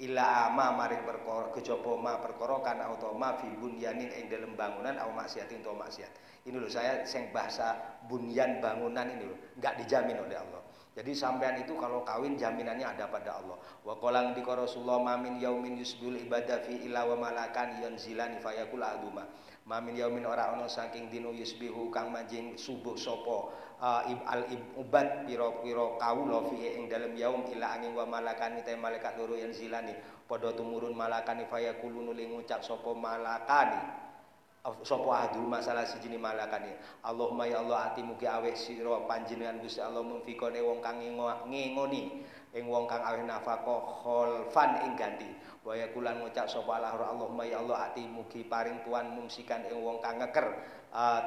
ila ama maring perkara kejaba ma perkara kan auto ma fi bunyanin ing dalem bangunan au maksiatin to maksiat ini loh saya sing bahasa bunyan bangunan ini loh enggak dijamin oleh Allah jadi sampean itu kalau kawin jaminannya ada pada Allah. Wa qalang di Rasulullah yaumin yusbul ibadah fi ila wa malakan yanzilani fayakul aduma. Mamin yaumin ora ana saking dino yusbihu kang manjing subuh sapa uh, al ibad pira-pira kawula fi ing dalem yaum ila angin wa malakan te malaikat loro yanzilani padha tumurun malakani fayakulu nuli ngucap sapa malakani. Sapa ahdu masalah siji malakane Allahumma ya Allah ati mugi aweh sira panjenengan Gusti Allah mumfikone wong kang ngingoni ing wong kang aweh nafaqah kholfan ing ganti. Wa kulan ngucap sapa Allah Allahumma ya Allah ati mugi paring tuan mumsikan ing wong kang ngeker uh,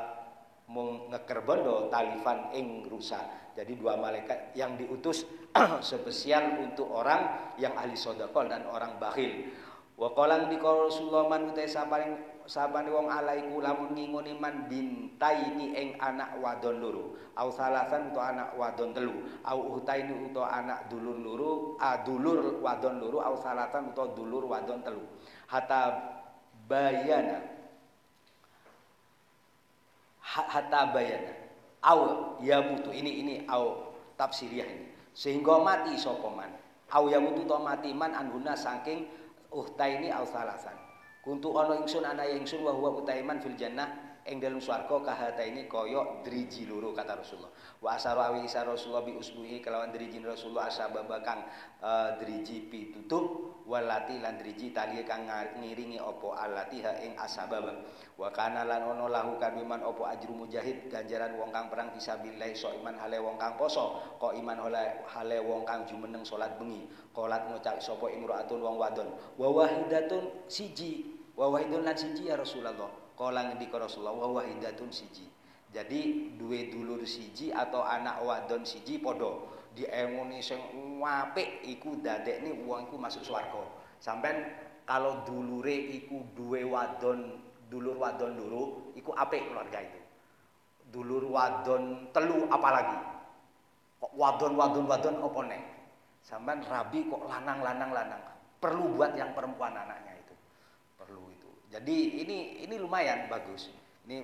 mung ngeker bondo talifan ing rusa. Jadi dua malaikat yang diutus spesial untuk orang yang ahli sodakol dan orang bakhil. Wa qalang di Rasulullah man utai saparing sabane wong alaiku lamun ngingoni man bintaini ing anak wadon loro. Au salasan utawa anak wadon telu. Au utaini utawa anak dulur loro a dulur wadon loro au salatan utawa dulur wadon telu. Hatta bayana. Hatta bayana. Au ya mutu ini ini au tafsiriyah ini. Sehingga mati sapa man? Au ya mutu to mati man anhuna saking uhtaini au salasan Kuntu ana ingsun ana ingsun wa huwa utaiman fil jannah ing dalem swarga kahataini kaya driji loro kata Rasulullah. Wa asaru awi isa Rasulullah bi usbuhi kelawan driji Rasulullah asababa kang uh, driji pitutup walati lan driji tali kang ngiringi opo alati ha ing asababa. Wa kana lan ono lahu kaduman opo ajru mujahid ganjaran wong kang perang fisabilillah so iman hale wong kang poso, kok iman hale hale wong kang jumeneng salat bengi. Qolat ngucap sapa imraatun wong wadon. Wa wahidatun siji wa wahidun lan siji ya Rasulullah. Kala ngendika Rasulullah wa wahidatun siji. Jadi duwe dulur siji atau anak wadon siji padha diemoni sing apik iku dadekne wong iku masuk swarga. Sampean kalau dulure iku duwe wadon dulur wadon loro iku apik keluarga itu. Dulur wadon telu apalagi. Kok wadon wadon wadon apa nek? Sampean rabi kok lanang lanang lanang perlu buat yang perempuan anaknya jadi ini ini lumayan bagus. Ini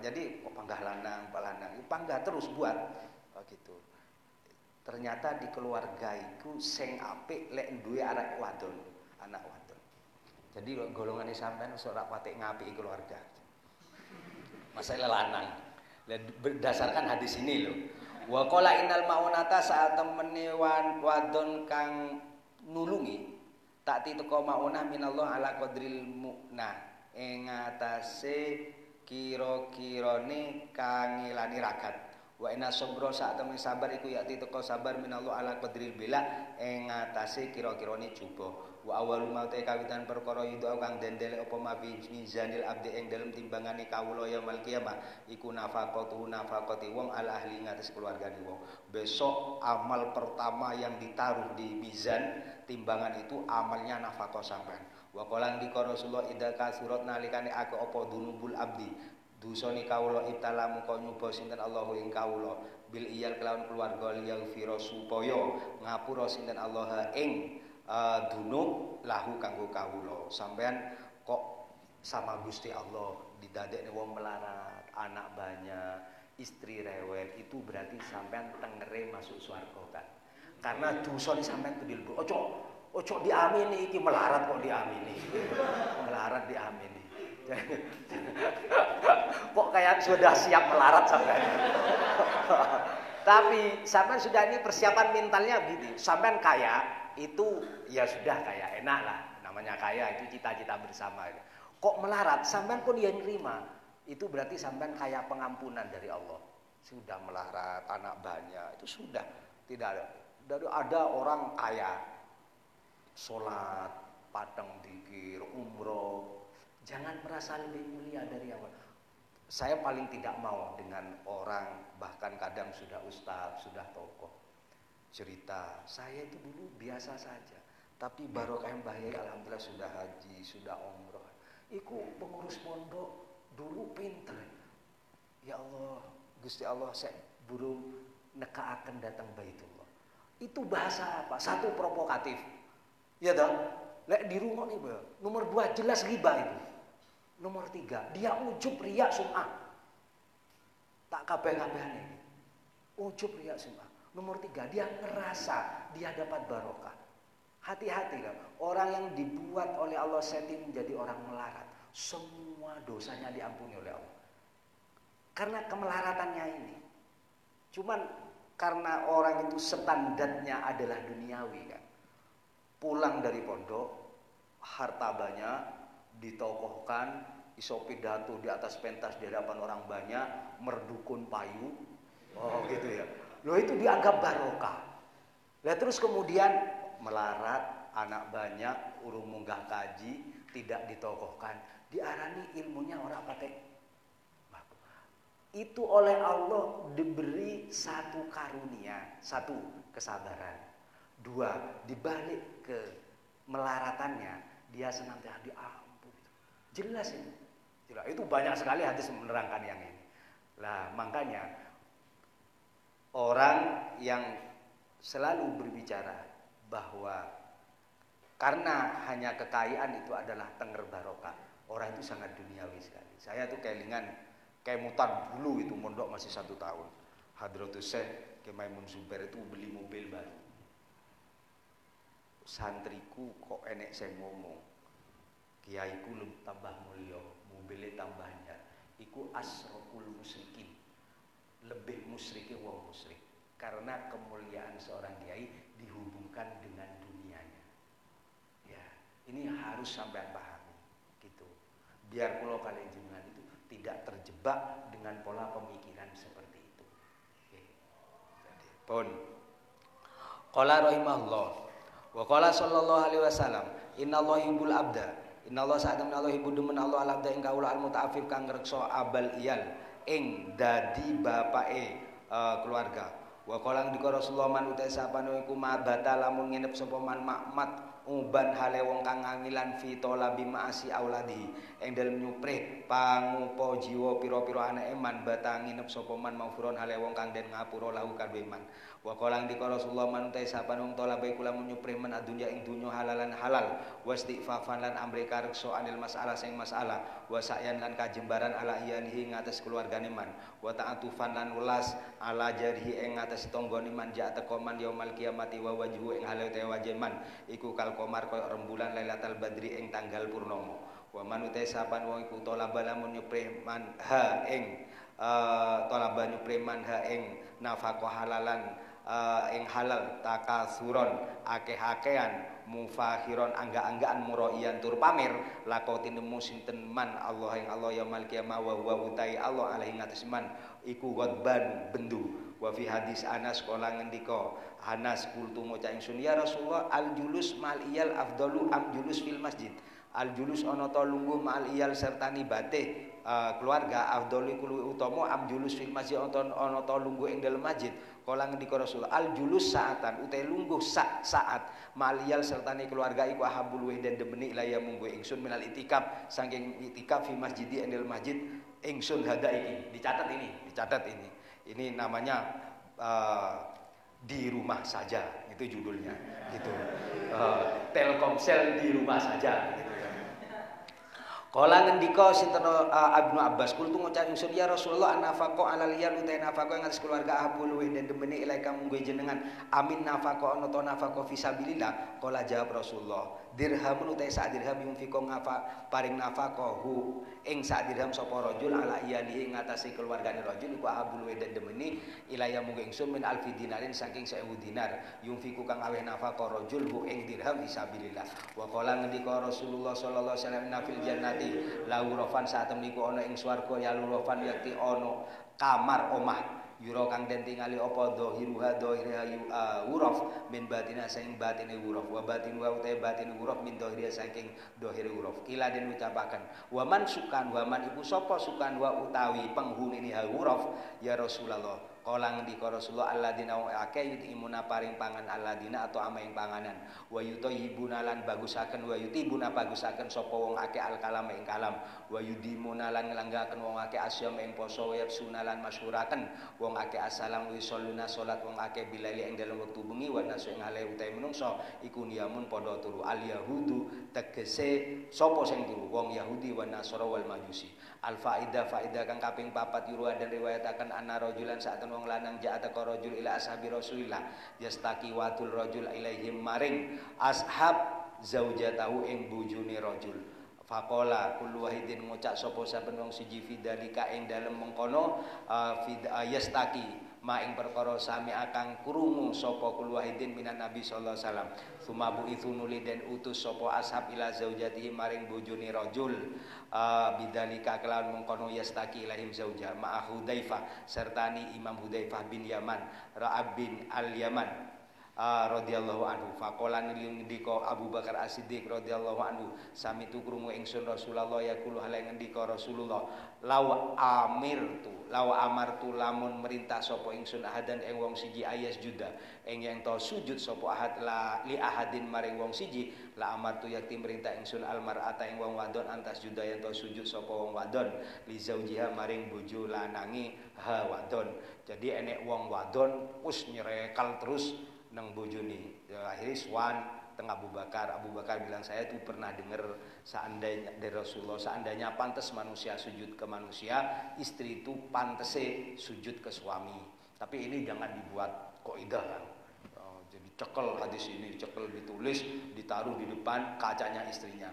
jadi oh, panggah lanang, pak lanang, panggah terus buat oh, gitu. Ternyata di keluarga itu seng apik lek duwe anak wadon, anak wadon. Jadi golongan ini sampean ora patik ngapi keluarga. Masalah lanang. Berdasarkan hadis ini loh. Wa qala innal maunata saat temene wadon kang nulungi tak teko maunah minallah ala qadril mu'nah ing atase kira-kirane kangilani ragat. Wa inna sabra sak temen sabar iku yakti teko sabar minallah ala qadril bila. Ing atase kira-kirane coba wa awal maute kawitan perkara itu kang dendele apa mafi mizanil abdi ing dalem timbangane kawula yaumul kiamah. Iku nafaqatu nafaqati wong al ahli ngates keluargane wong. Besok amal pertama yang ditaruh di mizan timbangan itu amalnya nafaqah sampean wa qala ndika Rasulullah idza kasurat nalikane aku apa dunubul abdi dusane kawula ibtalamu kau nyoba sinten Allahu ing kawula bil iyal kelawan keluarga liyal fira supaya ngapura sinten Allah ing uh, dunuk lahu kanggo kawula. Sampean kok sama Gusti Allah didadekne wong melarat, anak banyak, istri rewel, itu berarti sampean tengere masuk swarga kan. Karena dosa sampean kedil ojo ojo diamini iki melarat kok diamini. melarat diamini. kok kayak sudah siap melarat sampean. Tapi sampean sudah ini persiapan mentalnya gitu. Sampean kaya, itu ya sudah kayak enak lah namanya kaya itu cita-cita bersama kok melarat sampean pun dia nerima itu berarti sampean kaya pengampunan dari Allah sudah melarat anak banyak itu sudah tidak ada dari ada orang kaya sholat padang dikir umroh. Jangan merasa lebih mulia dari Allah saya paling tidak mau dengan orang bahkan kadang sudah ustaz sudah tokoh cerita. Saya itu dulu biasa saja. Tapi barokah yang bahaya alhamdulillah sudah haji sudah umroh. Iku pengurus pondok dulu pinter. Ya Allah Gusti Allah saya burung neka akan datang baitullah. Itu bahasa apa? Satu provokatif ya dong lek di rumah nih bro. nomor dua jelas riba itu nomor tiga dia ujub riak sum'ah tak kabeh kabeh ujub riak sum'ah Nomor tiga, dia ngerasa dia dapat barokah. Hati-hati kan, orang yang dibuat oleh Allah setting menjadi orang melarat, semua dosanya diampuni oleh Allah. Karena kemelaratannya ini. Cuman karena orang itu standarnya adalah duniawi kan. Pulang dari pondok, harta banyak, ditokohkan, iso pidato di atas pentas di hadapan orang banyak, merdukun payu. Oh gitu ya Loh itu dianggap barokah. Lihat terus kemudian melarat, anak banyak, urung munggah kaji, tidak ditokohkan. Diarani ilmunya orang pakai itu oleh Allah diberi satu karunia, satu kesabaran, dua dibalik ke melaratannya dia senantiasa diampuni. Jelas ini, jelas. Itu banyak sekali hadis menerangkan yang ini. Lah makanya orang yang selalu berbicara bahwa karena hanya kekayaan itu adalah tenger barokah orang itu sangat duniawi sekali. Saya tuh kelingan kayak mutar dulu itu mondok masih satu tahun. Hadratus Syekh Kemaimun Zubair itu beli mobil baru santriku kok enek saya ngomong kiaiku lebih tambah mulia mobilnya tambahnya iku asrokul musrikin lebih musyriki wong musyrik karena kemuliaan seorang kiai dihubungkan dengan dunianya. Ya ini harus sampai pahami gitu. Biar pulau jenengan itu tidak terjebak dengan pola pemikiran seperti itu. Oke. Pun. Qala rahimahullah wa qala sallallahu alaihi wasallam innallaha yuhibbul abda. Innallaha sa'atan Allah yuhibbu demen Allah al abda ing kaula al muta'affif kang ngrekso abal iyal ing dadi bapake uh, keluarga. Wa qalang dika Rasulullah man uta sapane iku mabata lamun nginep sapa man makmat uban hale wong kang ngangilan fi talabi ma'asi auladi. Ing dalem nyupre pangupa jiwa pira-pira anake man bata nginep sapa man maufuron hale wong kang den ngapura lahu kadhe man Wa qala ndika Rasulullah man utai sapa nung talabai kula menyupri men adunya ing dunya halalan halal wa istighfafan lan amri karekso anil masalah sing masalah wa sa'yan lan kajembaran ala iyanihi ngatas keluargane man wa ta'atufan lan ulas ala jarihi ing ngatas tanggane man ja teko man yaumal kiamati wa wajhu ing halau te man iku kal komar koyo rembulan lailatul badri ing tanggal purnama. Wa man utai sapa wong iku talaba lamun nyupri man ha ing uh, talaba nyupri man ha ing halalan uh, ing halal takasuron akeh-akehan mufahiron angga-anggaan muroian tur pamer lakoti nemu sinten man Allah ing Allah yaumil kiamah wa huwa utai Allah alaihi ngatas man iku ghadban bendu. Wa fi hadis Anas kala ngendika Anas kultu maca ingsun ya Rasulullah al julus mal iyal afdalu am julus fil masjid. Al julus ana ta lungguh mal iyal serta nibate uh, keluarga afdalu kulo utama am julus fil masjid ana ta lungguh ing dalem masjid Kala ngendika Rasul al julus saatan utai lungguh sa saat. Maliyal serta ni keluarga iku ahabul dan demeni ilaya munggu ingsun minal itikaf. Saking itikaf fi masjidi endel masjid ingsun hada iki. Dicatat ini dicatat ini. Ini namanya uh, di rumah saja. Itu judulnya gitu. Uh, Telkomsel di rumah saja Kala ngendika sinten uh, Ibnu Abbas kul tu ngucap ingsun ya Rasulullah anafaqo alal liyal utai nafaqo ing atas keluarga abul luwih dan demeni ilaika munggu jenengan. Amin nafaqo ana ta nafaqo fisabilillah kala jawab Rasulullah dirhamun utai sak dirham yunfiko ngafa paring nafaqahu ing sak dirham sapa rajul ala iyali ing ngatasi keluargane rajul iku abul dan demeni ilaya munggu ingsun min alfi dinarin saking 1000 dinar. Yunfiku kang aweh nafaqo rajul hu ing dirham fisabilillah. Wa kala ngendika Rasulullah sallallahu alaihi wasallam nafil jannati laurofan saat temniku ana ing swarga ya lurofan yakti ana kamar omah yura kang den tingali apa dhahiruha dhahiriha wuraf min batina saing batine wuraf wa batin wa uta batine wuraf min dhahiriha saking dhahire wuraf kila den ucapaken wa man sukan wa man ibu sapa sukan wa utawi penghuni ha wuraf ya Rasulullah Kala ngendika Rasulullah alladzina ake yutimuna paring pangan alladzina atau ama panganan. Wa yutayibuna lan bagusaken wa yutibuna bagusaken sapa wong akeh al kalam ing kalam wa yudimuna lan nglanggaken wong akeh asyam ing poso wa sunalan masyhuraken wong akeh asalam wa salluna salat wong akeh bilali ing dalem wektu bengi wa nasu ing ale utahe menungso iku niyamun padha turu. Al yahudu tegese sapa sing turu? Wong yahudi wa nasara wal majusi. Al faida faida kang kaping papat yuru dan riwayataken anna rajulan saat wong lanang ja'ata ka rajul ila ashabi rasulillah yastaki watul rajul ilaihim maring. Ashab zaujatahu ing bujune rajul Fakola kullu wahidin ngucap sapa saben wong siji fidalika ing dalem mengkono uh, fid, uh, yastaki ma ing perkara sami akang krungu sapa kul wahidin minan nabi sallallahu alaihi wasallam. Sumabu itu nuli den utus sapa ashab ila zaujatihi maring bojone rajul uh, bidalika kelawan mengkono yastaki ilahim zauja ma Hudzaifah sertani Imam Hudzaifah bin Yaman Ra'ab bin Al Yaman uh, radhiyallahu anhu. Faqala ngendika Abu Bakar As-Siddiq radhiyallahu anhu. Sami tu krungu ingsun Rasulullah yaqulu hale ngendika Rasulullah law amirtu law amartu lamun merintah sapa ingsun ahadan ing wong siji ayas juda. Ing yang to sujud sapa ahad la li ahadin maring wong siji la amartu yakti merintah ingsun almar'ata ing wong wadon antas juda yang to sujud sapa wong wadon. Li zaujiha maring bojo lanangi ha wadon. Jadi enek wong wadon wis nyerekal terus nang bojone ya, akhirnya swan tengah Abu Bakar. Abu Bakar bilang saya tuh pernah dengar seandainya dari Rasulullah seandainya pantas manusia sujud ke manusia istri itu pantas sujud ke suami. Tapi ini jangan dibuat koidah kan. Oh, jadi cekel hadis ini cekel ditulis ditaruh di depan kacanya istrinya.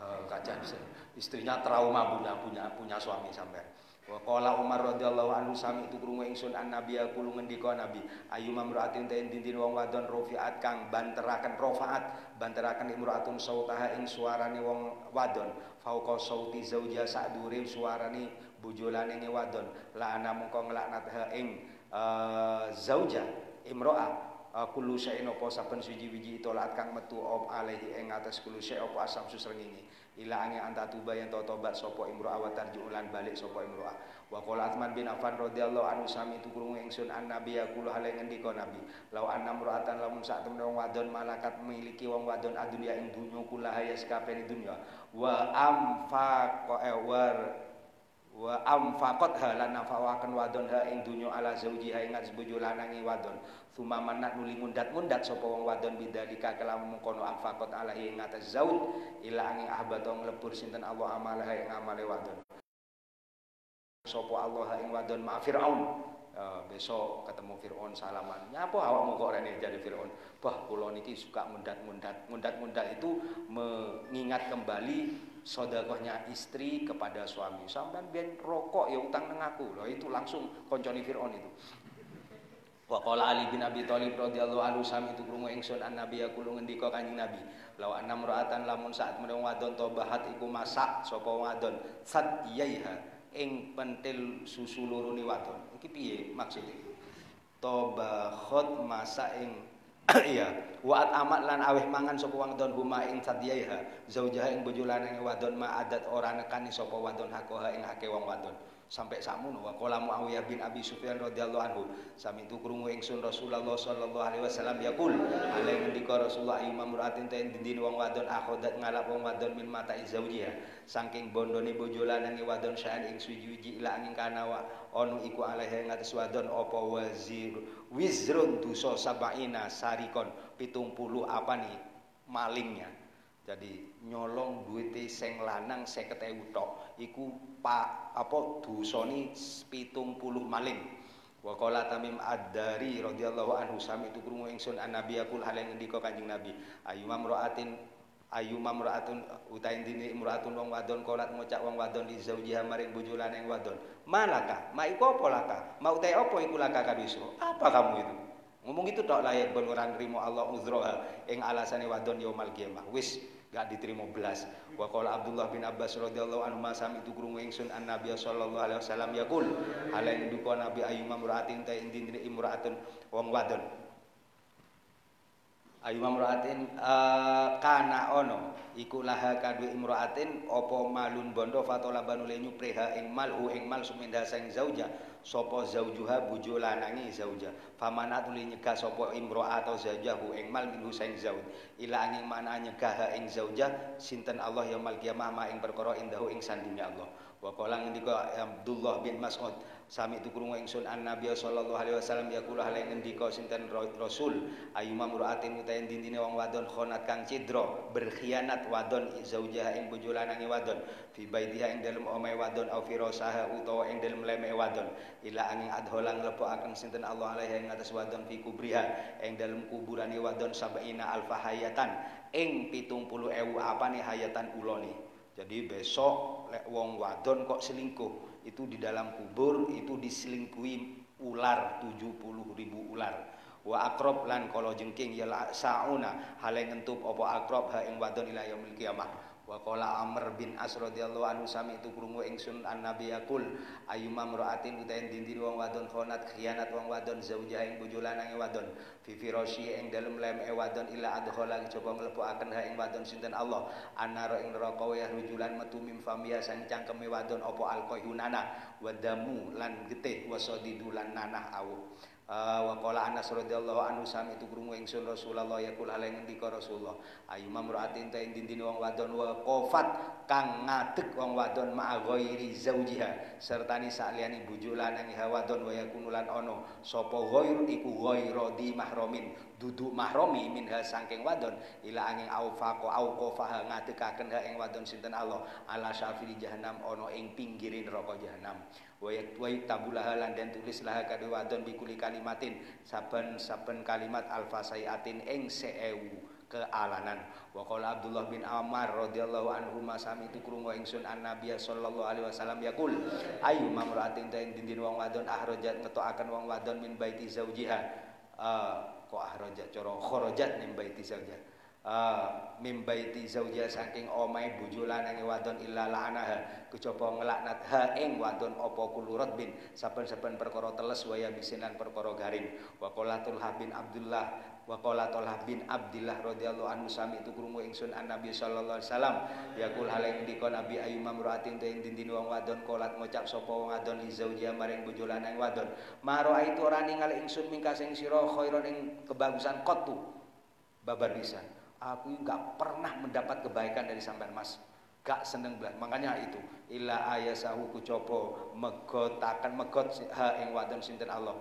Uh, kaca istrinya trauma punya punya suami sampai Wa qala Umar radhiyallahu anhu sami itu krungu ingsun an nabi aku ngendika nabi ayu mamraatin ta dintin wong wadon rofiat kang banteraken rofaat banteraken imraatun sautaha ing suarane wong wadon. Fauqa sauti zauja sadure suarane bojolane ne wadon. La ana mengko nglaknat ha ing uh, zauja imroa uh, kullu syai'in apa saben siji-wiji tolaat kang metu op alaihi ing atas kullu syai' apa asam susrengenge ila anta tuba yang tau tobat sapa imro'ah wa tarju'ulan balik sapa imro'ah wa qala Athman bin Affan radhiyallahu anhu sami itu krungu ingsun an nabi yaqulu hale ngendika nabi. Law anna mra'atan lamun sak wong wadon malakat memiliki wong wadon adunya ing dunya kulaha ya sakabehane dunya wa amfaqa eh, war wa amfaqat halan nafawaken wadon ha ing dunya ala zauji ha ing bojo lanange wadon suma manat nuli mundat-mundat sapa wong wadon bidzalika kelamun mengkono amfaqat alahi ing atas zauj ila angin ahbato nglebur sinten Allah amalah ing amale wadon. Sapa Allah ing wadon ma Firaun. Uh, besok ketemu Fir'aun salaman. Nyapa awakmu kok rene jadi Fir'aun? Bah kula niki suka mundat-mundat mundat-mundat itu mengingat kembali sodakohnya istri kepada suami. Sampai biar rokok ya utang neng aku. Loh itu langsung konconi Fir'aun itu Wa qala Ali bin Abi Thalib radhiyallahu anhu sami itu krungu ingsun an nabi yaqulu ngendika kanjeng nabi law anna mra'atan lamun saat menung wadon tobahat iku masak sapa wadon sadiyaiha ing pentil susu loro ni wadon. Iki piye maksude tobahat masak ing iya waat amat lan aweh mangan sapa wadon huma ing sadiyaiha zaujaha ing bojo lanang wadon ma adat ora nekani sapa wadon hakoha ing hake wong wadon sampai sakmono wa qala Muawiyah bin Abi Sufyan radhiyallahu anhu sami tu krungu ingsun Rasulullah sallallahu alaihi wasallam yaqul ale ngendika Rasulullah ayu mamraatin ta dindin wong wadon akhodat ngalap wong wadon min mata zaujiha saking bondone bojo lanange wadon sa'an ing sujuji ila angin kana wa iku alaiha ngates wadon apa wazir wizrun dosa sabaina sarikon 70 apa nih malingnya jadi nyolong duit sing lanang 50.000 tok iku pak apa dosane 70 maling. Wa qala tamim ad-dari radhiyallahu anhu sami itu krungu ingsun an nabi yakul hal yang ngendika kanjeng nabi ayyuma mraatin ayyuma mraatun utahe dini mraatun wong wadon kolat ngucap wong wadon di zaujiha maring bojo lanang wadon. Malaka? Ma iku apa laka? Ma utahe apa iku laka kadhiso apa kamu itu? Ngomong itu tok layak ben ora nrimo Allah uzroha ing alasane wadon yaumul kiamah. Wis gak diterima belas. Wa qala Abdullah bin Abbas radhiyallahu anhu masam itu krungu ingsun an Nabi sallallahu alaihi wasallam yaqul. Ala duka Nabi ayyuma muraatin ta indine imraatun wong wadon ayyuma muraatin uh, kana ono iku laha kadwe imraatin apa malun bondo fatola banule nyupreha ing mal ing mal suminda sang zauja sapa zaujuha bojo lanange zauja. Famanat li nyegah sapa imro'a atau zaujahu ing mal minhu sang zauj. Ila angin mana nyegah ing zauja sinten Allah yaumul kiamah ma ing perkara indahu ing sandinge Allah. Wa qala ngendika Abdullah bin Mas'ud sami itu krungu ingsun an Nabi sallallahu alaihi wasallam yaqulu hale ngendika sinten Rasul ayyuma muraatin utahen dindine wong wadon khonat kang cidra berkhianat wadon zaujah ing bojo lanange wadon fi baitiha ing dalem omahe wadon au firasaha utawa ing dalem leme wadon ila angin adholang akan sinten Allah alaihi ing atas wadon fi kubriha ing dalem kuburane wadon sabaina alfa hayatan ing 70.000 apane hayatan ulone. Jadi besok lek wong wadon kok selingkuh itu di dalam kubur itu diselingkuhi ular 70 ribu ular. Wa akrob lan kala jengking ya sauna. Hale ngentup apa akrob ha ing wadon ila yaumil kiamah wa qala Amr bin As radhiyallahu anhu sami itu krungu ingsun an nabi yaqul ayyuma mraatin utahen dindin wong wadon khonat khianat wong wadon zaujah ing bojo lanange wadon fi firasyi ing dalem lem e wadon ila adkhala coba mlebukaken ha ing wadon sinten Allah anara ing neraka wa rujulan metu mim famia sang cangkeme wadon apa alqaihunana wadamu lan getih wasadidu lan nanah awu wa qala Anas radhiyallahu anhu sami itu krungu ingsun Rasulullah yaqul hale ngendika Rasulullah. Ayu mamraatin ta dindine wong wadon wa qafat kang ngadeg wong wadon ma ghairi zaujiha sertani sakliyane bojo lanang wadon wa yakunu lan ana sapa ghairu iku ghairu di mahramin duduk mahromi minha saking wadon ila angin aufaqo auqafaha ngadegaken ha ing wadon sinten Allah ala syafiri jahanam ana ing pinggirin neraka jahanam wayak wayak tabulah lan dan tulis lah kade wadon bikuli kalimatin saben-saben kalimat alfa sayatin ing seewu kealanan. Wa qala Abdullah bin Amar radhiyallahu anhu masami itu krungu ingsun an Nabi sallallahu alaihi wasallam yaqul ayu mamraatin ta dindin wong wadon ahrajat netokaken wong wadon min baiti zaujiha. Uh, kok ahrajat cara kharajat min baiti zaujiha uh, mim baiti zauja saking omahe bojo lanange wadon illa la'anaha. Kejaba nglaknat ha ing wadon apa kulurat bin. Saben-saben perkara teles waya bisinan perkara garing. Wa qalatul habin Abdullah wa qala Talha bin Abdillah radhiyallahu anhu sami itu krungu ingsun an Nabi sallallahu alaihi wasallam. Yaqul haleng dika Nabi ayu mamraatin te dindin wong wadon kolat ngucap sapa wong wadon li zaujiha maring bojo lanang wadon. Maro itu ora ningali ingsun mingka sing sira khairon ing kebagusan qattu babar pisan aku nggak pernah mendapat kebaikan dari sampean mas. Gak seneng belas makanya itu ila ayasahu kucopo megotakan megot ha ing wadon sinten Allah.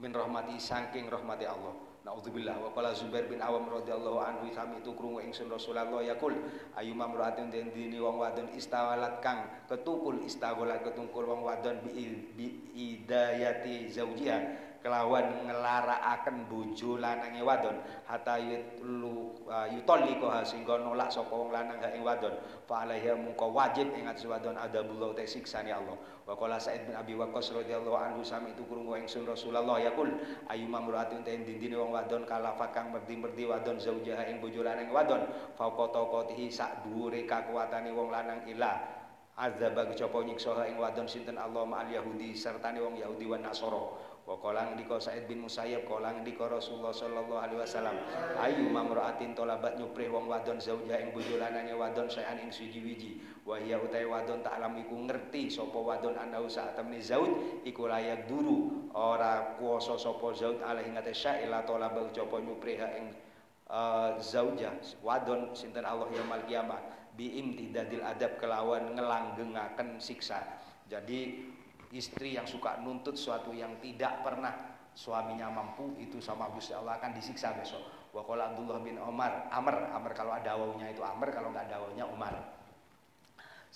Min rahmati saking rahmati Allah. Naudzubillah. Wa qala Zubair bin Awam radhiyallahu anhu sami itu krungu ingsun Rasulullah yaqul ayyuma den dini wong wadon istawalat kang ketukul istawalat ketungkul wong wadon bi, idayati zaujiha kelawan nglarakaken bojo lanange wadon. Hatta uh, yutalliqa sehingga nolak sapa wong lanang ing wadon. Fa alaiha mungko wajib ing atas wadon adabullah te siksane Allah. Wa qala Sa'id bin Abi Waqqas radhiyallahu anhu sami itu krungu ingsun Rasulullah yaqul ayyuma muratin te dindine wong wadon kalafat kang merdi-merdi wadon zaujaha ing bojo lanang wadon. Fauqa taqatihi sak dhuwure kakuatane wong lanang ila azaba kecoba nyiksa ing wadon sinten Allah ma'al Yahudi sertane wong Yahudi wan Nasara wa qala ndika Said bin Musayyab qala ndika Rasulullah sallallahu alaihi wasallam ayu mamraatin tolabat nyuprih wong wadon zauja ing bojo wadon sayan ing siji wiji. Wa ya utai wadon tak alam iku ngerti sapa wadon andau sak temne zaud iku layak duru. Ora kuasa sapa zaud alaihi ngate syaila tolaba coba nyuprih ing uh, zauja wadon sinten Allah yaumul kiamat biimtidadil adab kelawan ngelanggengaken siksa. Jadi istri yang suka nuntut suatu yang tidak pernah suaminya mampu itu sama Gusti Allah akan disiksa besok. Wa Abdullah bin Umar, Amr, Amr kalau ada wawunya itu Amr, kalau nggak ada wawunya Umar.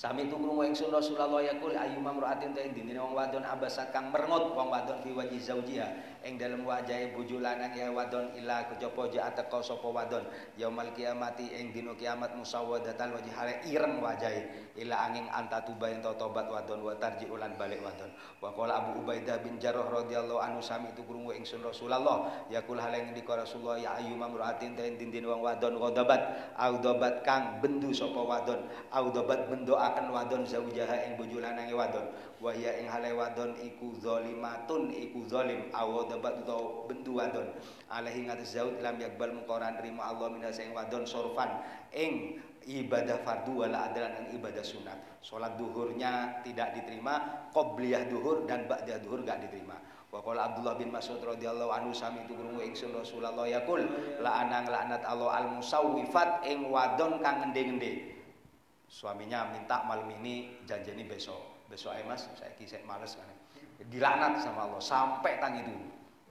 Sami tu krungu ingsun Rasulullah yaqul ayyuma mar'atin ta indine wong wadon abasat kang merengut wong wadon fi waji zaujiha ing dalem wajahe bojo lanang ya wadon ila kejaba ja ateka sapa wadon. Yaumal kiamati ing dina kiamat musawwadatal wajhi hale ireng wajahe. Ila angin anta tuba ento tobat wadon wa tarji ulan balik wadon. Wa qala Abu Ubaidah bin Jarrah radhiyallahu anhu sami tu krungu ingsun Rasulullah yaqul hale ing dika Rasulullah ya ayyuma mar'atin ta indine wong wadon ghadabat au dobat kang bendu sapa wadon. Au dobat bendo akan wadon zaujaha ing bojo lanange wadon. Wa ya ing hale wadon iku zalimatun iku zalim dapat utawa bendu wadon. Alaihi ngatas zaud lam yakbal mukoran rima Allah minas ing wadon sorfan ing ibadah fardu wala adalan ing ibadah sunat. Salat duhurnya tidak diterima qobliyah duhur dan ba'da duhur gak diterima. Wa qala Abdullah bin Mas'ud radhiyallahu anhu sami tu krungu ingsun Rasulullah yaqul la anang laknat Allah al musawwifat ing wadon kang ngende-ngende suaminya minta malam ini janjani besok. Besok ayo mas saya kisah males kan dilaknat sama Allah sampai tang itu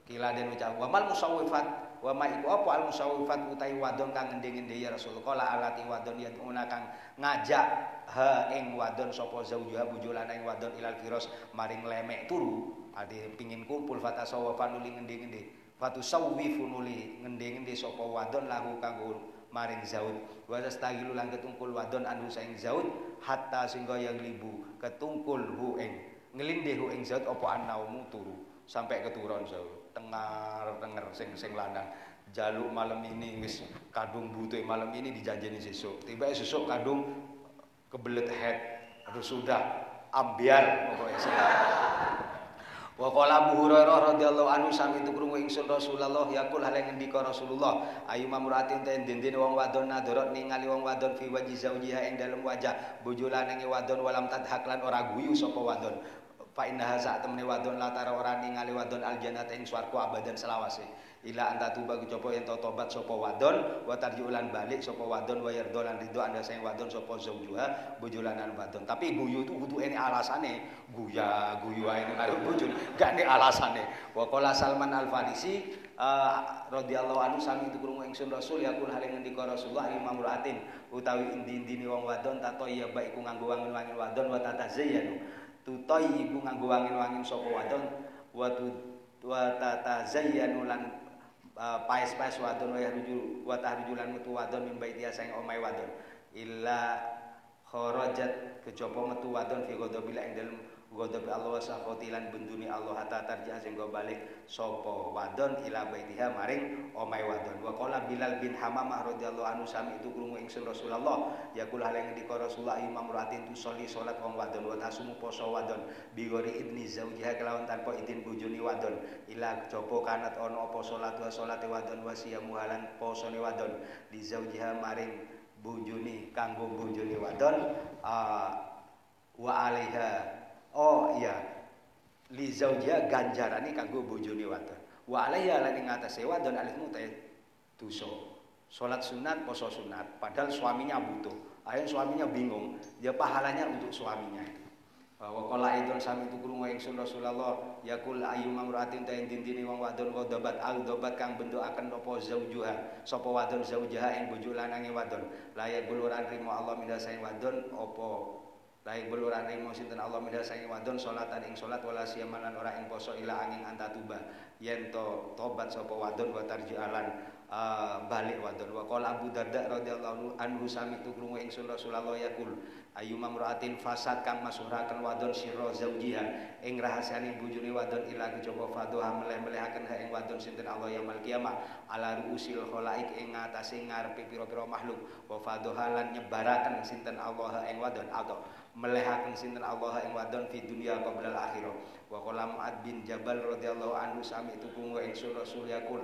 kila dan ucap wa mal musawifat wa ma iku apa al musawifat utai wadon kang ngendi-ngendi ya Rasul kala alati wadon yaduna kang ngajak ha ing wadon sapa zaujuha bojo lanang wadon ilal firos maring lemek turu. Ade pingin kumpul fata sawafan nuli ngendi-ngendi fatu sawifu nuli ngendi-ngendi sapa wadon lahu kanggo maring zaud wa tastagilu lan ketungkul wadon anu saing zaud hatta singgo yang libu ketungkul hu ing ngelindih hu ing zaud apa anaumu turu. Sampai keturun zaud tengar tenger sing sing lanang. Jaluk malam ini wis kadung butuh malam ini dijanjeni sesuk. Tiba sesuk kadung kebelet head. Aduh sudah. Ambiar pokoknya Wa qala Abu Hurairah radhiyallahu anhu sami itu krungu ingsun Rasulullah yaqul hale ngendika Rasulullah ayu mamratin ten dendene wong wadon nadorot ningali wong wadon fi waji zaujiha ing dalem wajah bojo lanange wadon walam tadhak lan ora guyu sapa wadon fa innaha sak temene wadon latara ora ningali wadon aljannata ing swarga abadan selawase. Ila anta tuba coba yen tobat sapa wadon wa tarjulan balik sapa wadon wa yardo lan ridho anda sing wadon sapa zaujuha bojo lanan wadon. Tapi guyu itu kudu ene alasane. Guya guyu ae karo bojo gak nek alasane. Wa Salman Al Farisi uh, radhiyallahu anhu sami itu krungu ingsun Rasul yakul hal ngendika Rasulullah muratin utawi indi-indine wong wadon tato ya baik iku nganggo wangin-wangin wadon wa tatazayyanu tutoy iku nganggo wangin-wangin sapa wadon? Wa wa tatazayyanu lan uh, paes-paes wadon wa yahruju wa tahrujulan metu wadon min baitiha saing omai wadon. Illa kharajat kejaba metu wadon fi ghadabil ing dalem ghadab Allah wa safati lan benduni Allah hatta tarja sehingga balik sapa wadon ila baitiha maring omai wadon. Wa qala Bilal bin Hamamah radhiyallahu anhu sami itu krungu ingsun Rasulullah yaqul hal yang dikira Rasulullah imam ratin tu soli salat wong wadon wa tasumu poso wadon. Biwari idni zaujiha kelawan tanpa izin bojone wadon. Ila coba kanat ono apa salat wa salate wadon wa siyamu halan posone wadon. Di zaujiha maring bojone kanggo bojone wadon uh, wa alaiha Oh iya. Li zaujia ganjarane kanggo bojone wadon. Wa alaiha lan ing atase wadon alihmu ta dosa. Salat sunat, poso sunat, padahal suaminya butuh. Akhirnya suaminya bingung, ya pahalanya untuk suaminya itu. Wa qala idul sami tu krungu ingsun Rasulullah yakul ayu mamratin ta dintini wong wadon dobat al dobat kang bentuk akan apa zaujuha sapa wadon zaujaha ing bojo lanange wadon layak buluran rimo Allah minda saing wadon apa Rai beluran rimo sinten? Allah midha saking wadon salatan ing salat wala siamalan ora ing poso ila angin antatuba yen to tobat sapa wadon wa tarjialan uh, balik wadon. Wa qala Abu Darda radhiyallahu anhu sami tu krungu ingsun Rasulullah yakul ayu mamraatin fasad kang masuraken wadon sirra zaujiha ing rahasiane bojone wadon ila kejaba fadoha meleh-melehaken ha ing wadon sinten Allah yaumil kiamah ala ruusil khalaik ing ngatasé ngarepe pira-pira makhluk wa fadoha lan nyebaraken sinten Allah ing wadon. Atau melehaken sinten Allah ing wadon fi dunya qabla akhirah. Wa qala Muad bin Jabal radhiyallahu anhu sami itu kunggu ingsun Rasul yakul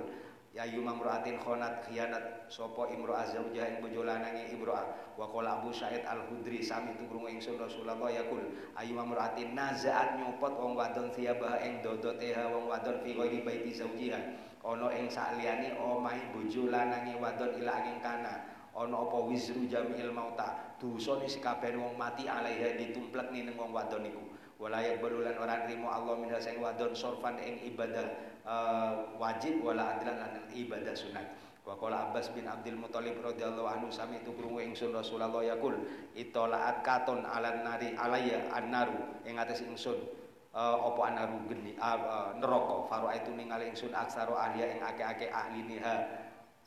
ya yumamraatin khonat khianat sapa imro'ah zaujah ing bojo lanange imro'ah wa qala Abu Sa'id Al-Hudri sami itu krungu ingsun Rasulullah yakul ayu mamraatin nazaat nyopot wong wadon thiyabah ing dodoteha wong wadon fi ghairi baiti zaujiha. Ana ing sakliyane omahe bojo lanange wadon ila ing kana ana apa wizru jamil mauta? Dosane sikabehane wong mati alaiha ditumplek ning wong wadon niku. Wala yaqbalulan ora nrimo Allah minha sing wadon sorfan ing ibadah uh, wajib wala adlan lan ibadah sunat. Wa qala Abbas bin Abdul Muthalib radhiyallahu anhu sami tu krungu ingsun Rasulullah yaqul itolaat katon alan nari alaya annaru. Ing atas ingsun uh, apa anaru geni uh, neraka? Faro itu ningali ingsun aksaro ahliya ing ake-ake ahli niha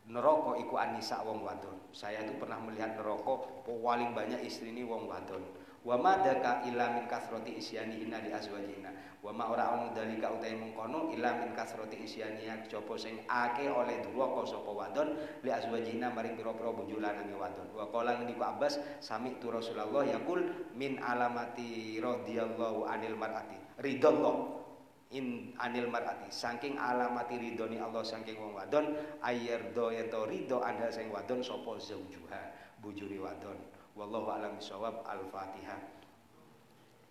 neraka iku anisa wong wadon. Saya tuh pernah melihat neraka paling banyak istri ini wong wadon. Wa madaka illa min kasrati isyani inna di azwajina. Wa ma ora ono dalika utai mengkono illa min kasrati isyani yang coba sing ake oleh duraka sapa wadon li azwajina maring pira-pira bojo lanang wadon. Wa qala niku Abbas sami tu Rasulullah yaqul min alamati radhiyallahu anil mar'ati. Ridallah in anil mar'ati. Saking alamati ridoni Allah saking wong wadon ayerdo yeto rido anda sing wadon sapa zaujuha bujuri wadon. Wallahu alam bisawab al-fatihah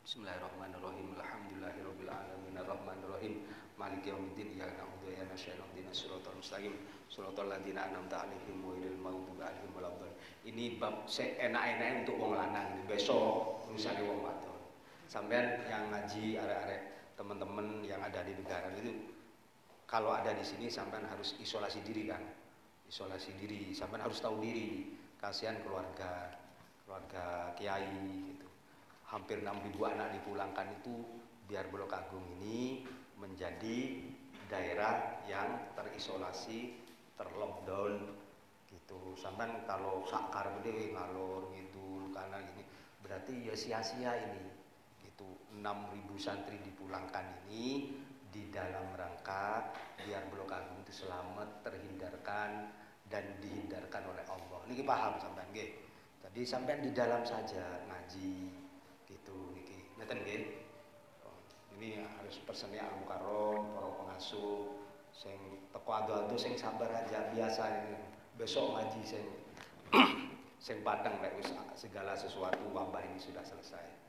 Bismillahirrahmanirrahim. Alhamdulillahirabbil alamin. Arrahmanirrahim. Maliki yaumiddin. Iyyaka na'budu wa iyyaka nasta'in. Ihdinas siratal mustaqim. Siratal ladzina an'amta 'alaihim ghairil maghdubi 'alaihim waladdallin. Ini bab enak-enak untuk wong lanang. Besok urusan wong wadon. Sampean yang ngaji arek-arek teman-teman yang ada di negara itu kalau ada di sini sampai harus isolasi diri kan? Isolasi diri sampai harus tahu diri. Kasihan keluarga keluarga kiai gitu. Hampir 6000 anak dipulangkan itu biar Blok Agung ini menjadi daerah yang terisolasi terlockdown gitu. Sampai kalau sakar gede ngalor gitu karena gini. Berarti ya sia-sia ini 6000 santri dipulangkan ini di dalam rangka biar Blok Agung itu selamat terhindarkan dan dihindarkan oleh Allah. Niki paham sampean nggih. Jadi sampean di dalam saja ngaji gitu niki. Ngeten nggih. Oh, ini harus pesannya al mukarrom para pengasuh sing teko ado-ado sing sabar aja biasa ini. Besok ngaji sing sing padang lek segala sesuatu wabah ini sudah selesai.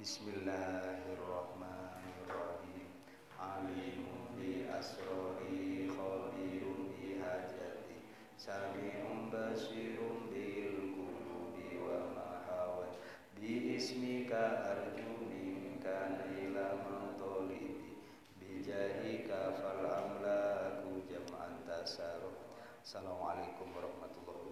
Bismillahirrahmanirrahim. Alimun bi asrori khabirun bi hajati. Sami'un basirun bil qulubi wa mahawat Bi ismika arju minka ila matolibi Bi jahika fal amlaku jam'an tasaruf Assalamualaikum warahmatullahi wabarakatuh